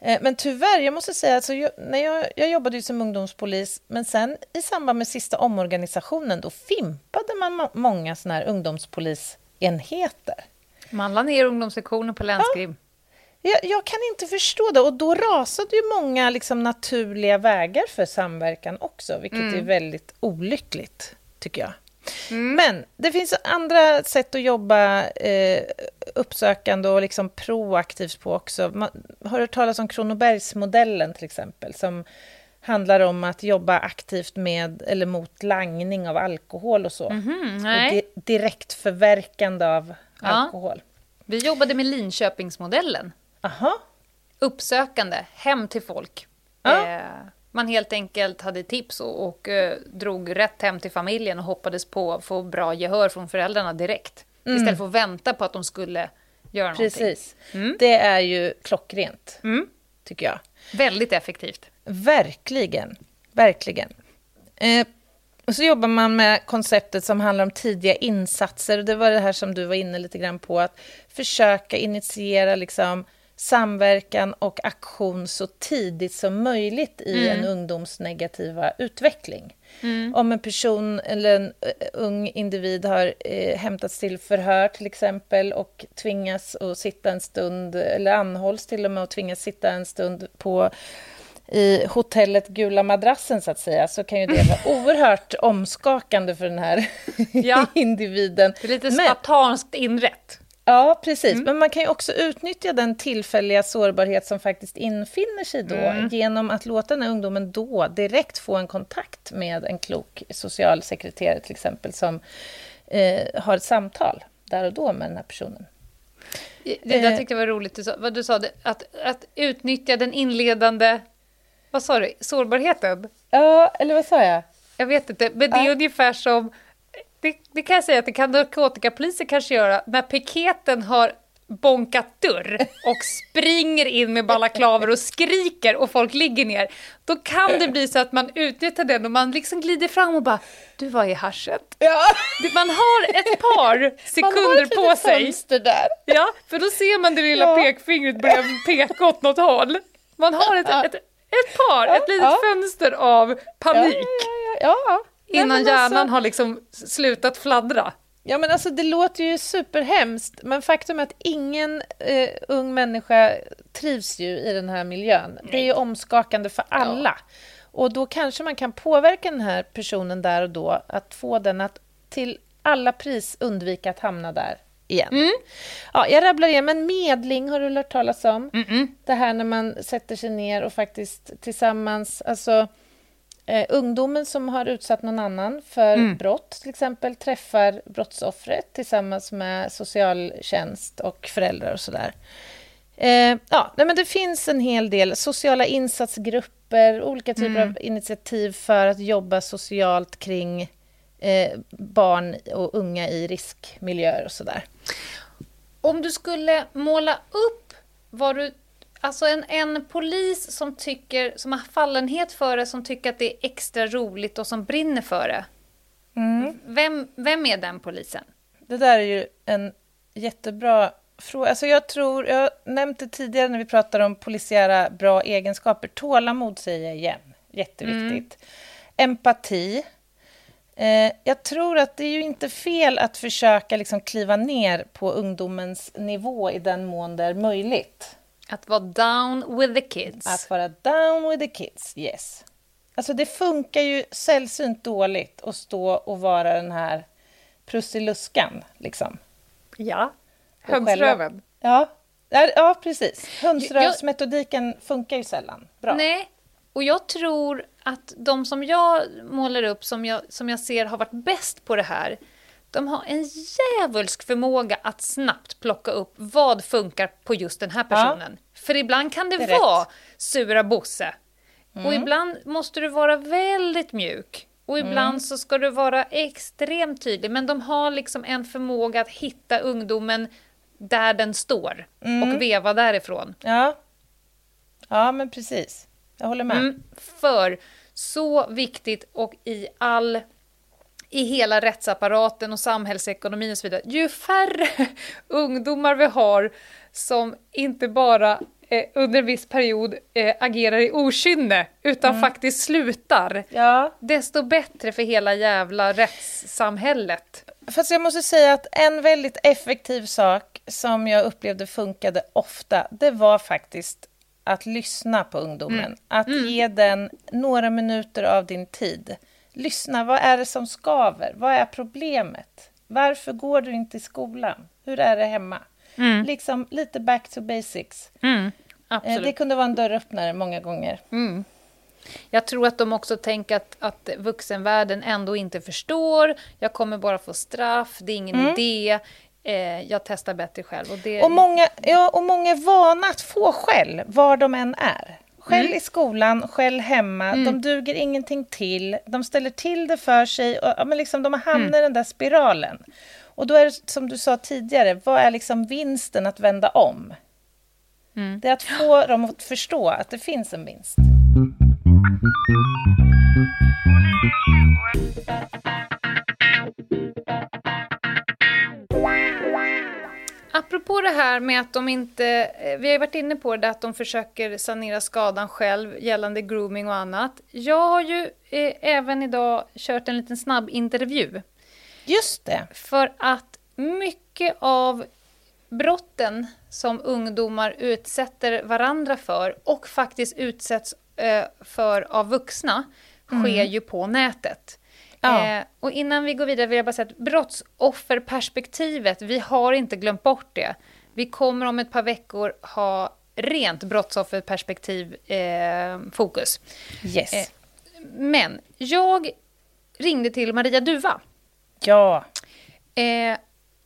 Eh, Men tyvärr, jag måste säga, alltså, jag, när jag, jag jobbade ju som ungdomspolis, men sen i samband med sista omorganisationen, då fimpade man må- många såna här ungdomspolisenheter. Man la ner ungdomssektionen på länskrim. Jag, jag kan inte förstå det. Och då rasade ju många liksom, naturliga vägar för samverkan också, vilket är väldigt olyckligt, tycker jag. Men det finns andra sätt att jobba eh, uppsökande och liksom proaktivt på också. Man har hört talas om Kronobergsmodellen till exempel, som handlar om att jobba aktivt med eller mot langning av alkohol och så. Mhm, och nej. di- direkt förverkande av Ja. alkohol. Vi jobbade med Linköpingsmodellen. Aha. Uppsökande, hem till folk. Ja. Eh, man helt enkelt hade tips och, och eh, drog rätt hem till familjen och hoppades på att få bra gehör från föräldrarna direkt. Istället för att vänta på att de skulle göra någonting. Precis. Det är ju klockrent, Mm. tycker jag. Väldigt effektivt. Verkligen. Verkligen. Eh, och så jobbar man med konceptet som handlar om tidiga insatser. Och det var det här som du var inne lite grann på, att försöka initiera liksom, samverkan och aktion så tidigt som möjligt i en ungdoms negativa utveckling. Om en person eller en eh, ung individ har eh, hämtats till förhör till exempel och tvingas att sitta en stund, eller anhålls till och med och tvingas sitta en stund på i hotellet Gula madrassen, så att säga, så kan ju det vara oerhört omskakande för den här Ja. individen. Det är lite spartanskt inrätt. Ja, precis. Men man kan ju också utnyttja den tillfälliga sårbarhet som faktiskt infinner sig då genom att låta den här ungdomen då direkt få en kontakt med en klok socialsekreterare till exempel som eh, har ett samtal där och då med den här personen. Det där Eh. tyckte jag var roligt, du sa, vad du sa, att, att utnyttja den inledande, vad sa du, sårbarheten? Ja, eller vad sa jag? Jag vet inte, men det är Ja. ungefär som, det, det kan jag säga att det kan narkotikapoliser kanske göra, när piketen har bonkat dörr och springer in med balaklaver och skriker och folk ligger ner. Då kan det bli så att man utnyttjar den och man liksom glider fram och bara, du var i haschet. Ja, Man har ett par man har sekunder på sig. fönster där. Ja, för då ser man det lilla Ja. pekfingret börja peka åt något håll. Man har ett, ett, ett par, ett litet ja. fönster av panik Ja, ja, ja. Nej, innan men hjärnan alltså- har liksom slutat fladdra. Ja, men alltså det låter ju superhemskt, men faktum är att ingen eh, ung människa trivs ju i den här miljön. Det är ju omskakande för alla. Och då kanske man kan påverka den här personen där och då, att få den att till alla pris undvika att hamna där igen. Ja, jag rabblar igen, men medling har du hört talas om? Det här när man sätter sig ner och faktiskt tillsammans, alltså eh, ungdomen som har utsatt någon annan för brott, till exempel, träffar brottsoffret tillsammans med socialtjänst och föräldrar och sådär. Eh, ja, nej, men det finns en hel del sociala insatsgrupper, olika typer mm. av initiativ för att jobba socialt kring eh, barn och unga i riskmiljöer och sådär. Om du skulle måla upp vad du Alltså en, en polis som, tycker, som har fallenhet för det, som tycker att det är extra roligt och som brinner för det. Mm. Vem, vem är den polisen? Det där är ju en jättebra fråga. Alltså jag tror, jag har nämnt det tidigare när vi pratade om polisiära bra egenskaper. Tålamod säger jag igen, jätteviktigt. Mm. Empati. Eh, jag tror att det är ju inte fel att försöka liksom kliva ner på ungdomens nivå i den mån det är möjligt. Att vara down with the kids. Att vara down with the kids, yes. Alltså det funkar ju sällsynt dåligt att stå och vara den här prussiluskan, liksom. Ja, hönsröven. Ja, ja, precis. Hönsrövsmetodiken funkar ju sällan bra. Nej, och jag tror att de som jag målar upp, som jag, som jag ser har varit bäst på det här, de har en djävulsk förmåga att snabbt plocka upp vad funkar på just den här personen. Ja. För ibland kan det, det vara rätt. sura Bosse. Mm. Och ibland måste du vara väldigt mjuk. Och ibland mm. så ska du vara extremt tydlig. Men de har liksom en förmåga att hitta ungdomen där den står mm. och veva därifrån. Ja. ja, men precis. Jag håller med. Mm, för så viktigt och i all i hela rättsapparaten och samhällsekonomin och så vidare. Ju färre ungdomar vi har som inte bara eh, under en viss period eh, agerar i okynne utan mm. faktiskt slutar, ja. desto bättre för hela jävla rättssamhället. Fast jag måste säga att en väldigt effektiv sak som jag upplevde funkade ofta, det var faktiskt att lyssna på ungdomen. Mm. Att mm. ge den några minuter av din tid lyssna, vad är det som skaver? Vad är problemet? Varför går du inte i skolan? Hur är det hemma? Mm. Liksom lite back to basics. Mm, eh, det kunde vara en dörröppnare många gånger. Mm. Jag tror att de också tänker att, att vuxenvärlden ändå inte förstår. Jag kommer bara få straff, det är ingen mm. idé. Eh, jag testar bättre själv. Och, det... och, många, ja, och många är vana att få skäll, var de än är. Skäll mm. i skolan, skäll hemma, mm. de duger ingenting till, de ställer till det för sig, och, ja, men liksom, de hamnar mm. i den där spiralen. Och då är det som du sa tidigare, vad är liksom vinsten att vända om? Mm. Det är att få dem att förstå att det finns en vinst. Apropå det här med att de inte, eh, vi har ju varit inne på det, att de försöker sanera skadan själv gällande grooming och annat. Jag har ju eh, även idag kört en liten snabb intervju. Just det. För att mycket av brotten som ungdomar utsätter varandra för och faktiskt utsätts eh, för av vuxna sker mm. ju på nätet. Ja. Eh, och innan vi går vidare vill jag bara säga att brottsofferperspektivet, vi har inte glömt bort det. Vi kommer om ett par veckor ha rent brottsofferperspektiv eh, fokus. Yes. Eh, men jag ringde till Maria Duva. Ja. Eh,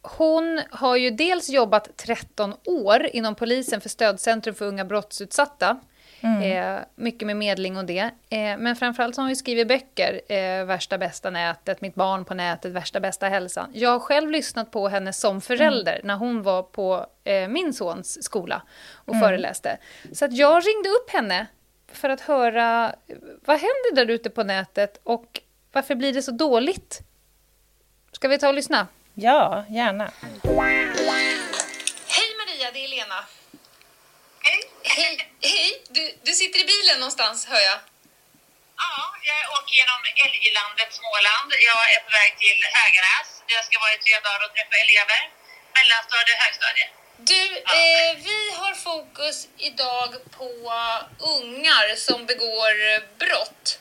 hon har ju dels jobbat 13 år inom polisen för Stödcentrum för unga brottsutsatta. Mm. Eh, mycket med medling och det. Eh, men framförallt så har hon ju skrivit böcker. Eh, Värsta bästa nätet, Mitt barn på nätet, Värsta bästa hälsan. Jag har själv lyssnat på henne som förälder mm. när hon var på eh, min sons skola och mm. föreläste. Så att jag ringde upp henne för att höra vad händer där ute på nätet och varför blir det så dåligt? Ska vi ta och lyssna? Ja, gärna. Hej Maria, det är Lena. Hej, hej. Du, du sitter i bilen någonstans, hör jag. Ja, jag åker genom Älglandet, Småland. Jag är på väg till Hägernäs. Jag ska vara i tre dagar och träffa elever. Mellanstadie och högstadie. Du, ja. eh, vi har fokus idag på ungar som begår brott.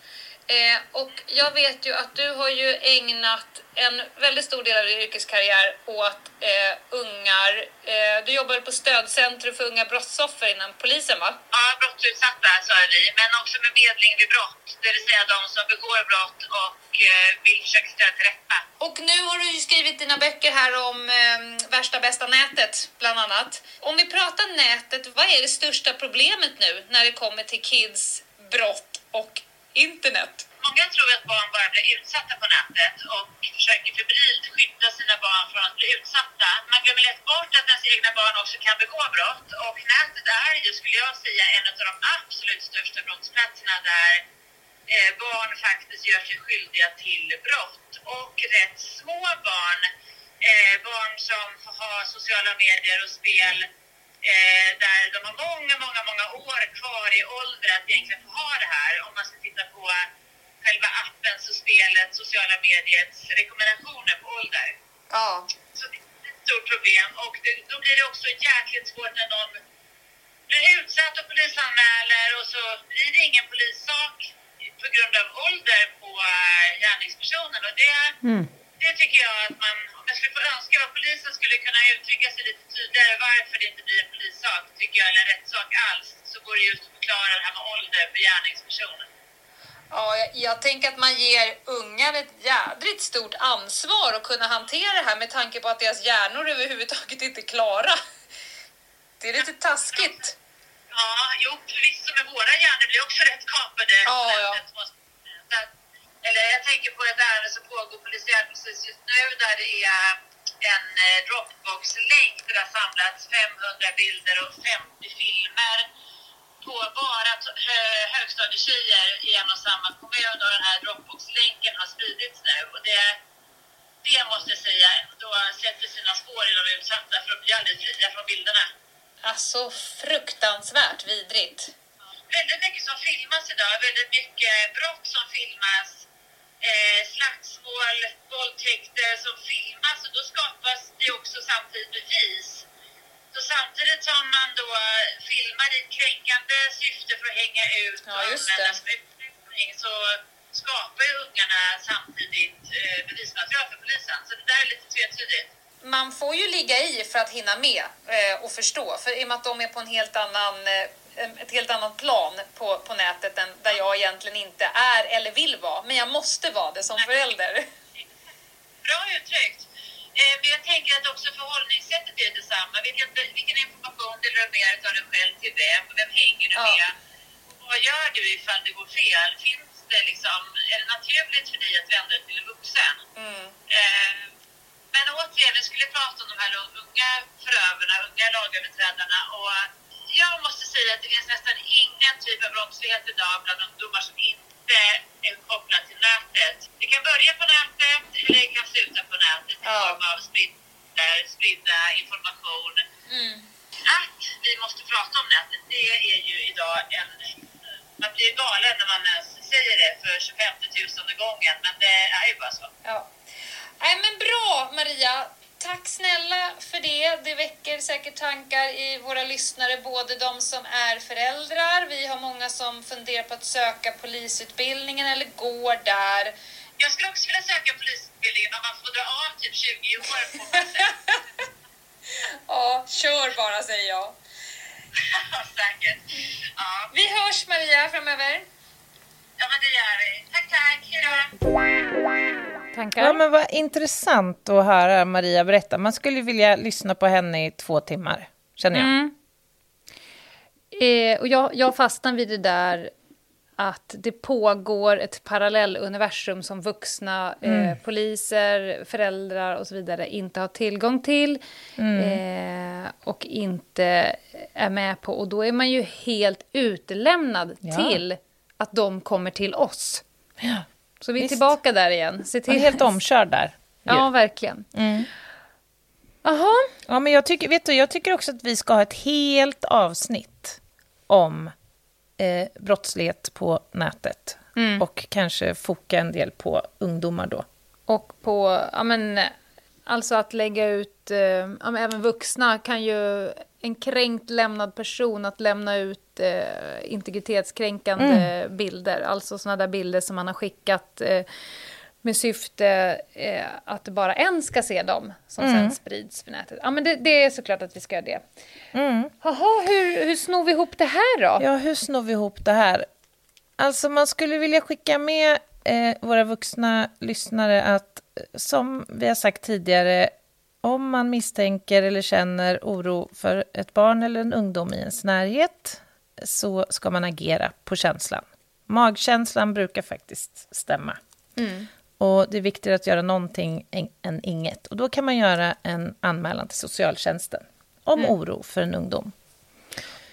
Eh, och jag vet ju att du har ju ägnat en väldigt stor del av din yrkeskarriär åt eh, ungar. Eh, du jobbar på stödcentrum för unga brottsoffer inom polisen va? Ja, brottsutsatta så är vi, men också med medling vid brott. Det vill säga de som begår brott och eh, vill försöka ställa till rätta. Och nu har du ju skrivit dina böcker här om eh, värsta bästa nätet, bland annat. Om vi pratar nätet, vad är det största problemet nu när det kommer till kids, brott och internet? Många tror att barn bara blir utsatta på nätet och försöker febrilt skydda sina barn från att bli utsatta. Man glömmer lätt bort att ens egna barn också kan begå brott och nätet är ju, skulle jag säga, en av de absolut största brottsplatserna där eh, barn faktiskt gör sig skyldiga till brott. Och rätt små barn, eh, barn som har sociala medier och spel eh, där de har många, många, många år kvar i ålder att egentligen få ha det här. Om man ska titta på själva appens och spelet, sociala mediets rekommendationer på ålder. Ja. Så det är ett stort problem och det, då blir det också jäkligt svårt när någon blir utsatt och polisanmäler och så blir det ingen polissak på grund av ålder på äh, gärningspersonen. Och det, det tycker jag att man, jag skulle få önska vad polisen skulle kunna uttrycka sig lite tydligare varför det inte blir en polissak, tycker jag, eller en rättssak alls, så går det just att förklara det här med ålder för gärningspersonen. Ja, jag, jag tänker att man ger ungar ett jädrigt stort ansvar att kunna hantera det här med tanke på att deras hjärnor överhuvudtaget inte är klara. Det är lite taskigt. Ja, jo, förvisso, men våra hjärnor blir också rätt kapade. Ja, ja. Så att- Eller jag tänker på ett ärende som pågår polisiärt precis just nu där det är en eh, Dropbox-länk där det har samlats 500 bilder och 50 filmer på bara högstadietjejer i en och samma kommun och den här Dropbox-länken har spridits nu. Och det, det måste jag säga då sätter sina spår i de utsatta för de blir aldrig fria från bilderna. Alltså fruktansvärt vidrigt. väldigt mycket som filmas idag, väldigt mycket brott som filmas, eh, slagsmål, våldtäkter som filmas och då skapas det också samtidigt bevis. Så samtidigt som man då filmar i kränkande syfte för att hänga ut Ja, och använda utpressning så skapar ju ungarna samtidigt eh, bevismaterial för polisen. Så det där är lite tvetydigt. Man får ju ligga i för att hinna med eh, och förstå. För i och med att de är på en helt annan, eh, ett helt annat plan på, på nätet än där jag egentligen inte är eller vill vara. Men jag måste vara det som förälder. Bra uttryckt. Eh, men jag tänker att också förhållningssättet är detsamma. Vilken, vilken information delar du med dig av dig själv till vem? Vem hänger du Ja. med? Och vad gör du ifall det går fel? Finns det liksom, är det naturligt för dig att vända dig till en vuxen? Mm. Eh, men återigen, vi skulle prata om de här unga förövarna, unga lagöverträdarna. Och jag måste säga att det finns nästan ingen typ av brottslighet idag bland ungdomar som inte är kopplad till nätet. Det kan börja på nätet eller det kan sluta på nätet i form av spridda, spridda information. Mm. Att vi måste prata om nätet, det är ju idag en... Man blir galen när man säger det för 25 000 gången, men det är ju bara så. Ja. Nej, men bra Maria. Tack snälla för det. Det väcker säkert tankar i våra lyssnare, både de som är föräldrar, vi har många som funderar på att söka polisutbildningen eller går där. Jag skulle också vilja söka polisutbildningen om man får dra av typ 20 år på. Ja, kör bara säger jag. Säkert. Ja. Vi hörs Maria framöver. ja, men det gör vi. Tack, tack. Hej då. Tankar? Ja, men vad intressant att höra Maria berätta. Man skulle vilja lyssna på henne i två timmar, känner jag. Mm. Eh, och jag, jag fastnar vid det där att det pågår ett parallelluniversum som vuxna eh, poliser, föräldrar och så vidare inte har tillgång till eh, och inte är med på. Och då är man ju helt utlämnad Ja. till att de kommer till oss. Ja. Så vi är Visst. tillbaka där igen. Se Man till. är helt omkörd där. Ja, verkligen. Mm. Ja, men jag tycker, vet du, jag tycker också att vi ska ha ett helt avsnitt om eh, brottslighet på nätet. Mm. Och kanske foka en del på ungdomar då. Och på, ja men, alltså att lägga ut, eh, ja även vuxna kan ju, en kränkt lämnad person att lämna ut eh, integritetskränkande bilder, alltså sådana där bilder som man har skickat eh, med syfte eh, att bara en ska se dem, som sen sprids på nätet. Ja men det, det är såklart att vi ska göra det. Jaha, hur, hur snor vi ihop det här då? Ja, hur snor vi ihop det här? Alltså, man skulle vilja skicka med eh, våra vuxna lyssnare att som vi har sagt tidigare, om man misstänker eller känner oro för ett barn eller en ungdom i ens närhet så ska man agera på känslan. Magkänslan brukar faktiskt stämma. Mm. Och det är viktigare att göra någonting än inget. Och då kan man göra en anmälan till socialtjänsten om Mm. oro för en ungdom.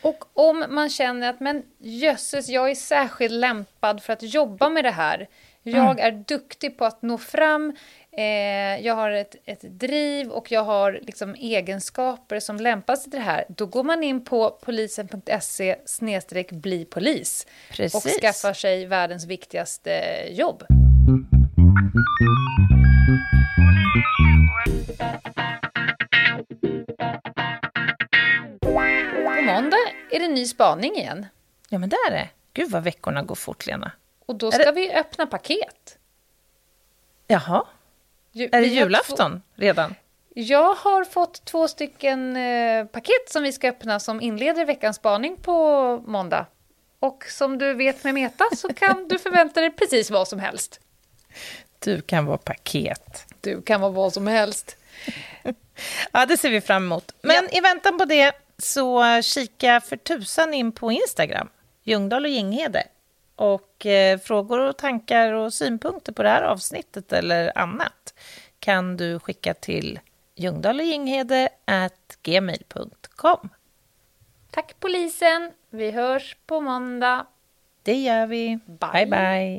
Och om man känner att men jösses, jag är särskilt lämpad för att jobba med det här. Jag är duktig på att nå fram, eh, jag har ett, ett driv och jag har liksom egenskaper som lämpar sig till det här. Då går man in på polisen.se bli polis och Precis. skaffar sig världens viktigaste jobb. På måndag är det ny spaning igen. Ja, men det är det. Gud vad veckorna går fort, Lena. Och då ska det- vi öppna paket. Jaha, Ju- är det julafton redan? Två, jag har fått två stycken eh, paket som vi ska öppna som inleder veckans spaning på måndag. Och som du vet med Meta så kan du förvänta dig precis vad som helst. Du kan vara paket. Du kan vara vad som helst. Ja, det ser vi fram emot. Men i väntan på det så kika för tusan in på Instagram, Ljungdahl och Ginghede. Och eh, frågor och tankar och synpunkter på det här avsnittet eller annat kan du skicka till ljungdahloginghede@gmail.com. Tack polisen. Vi hörs på måndag. Det gör vi. Bye. bye. bye.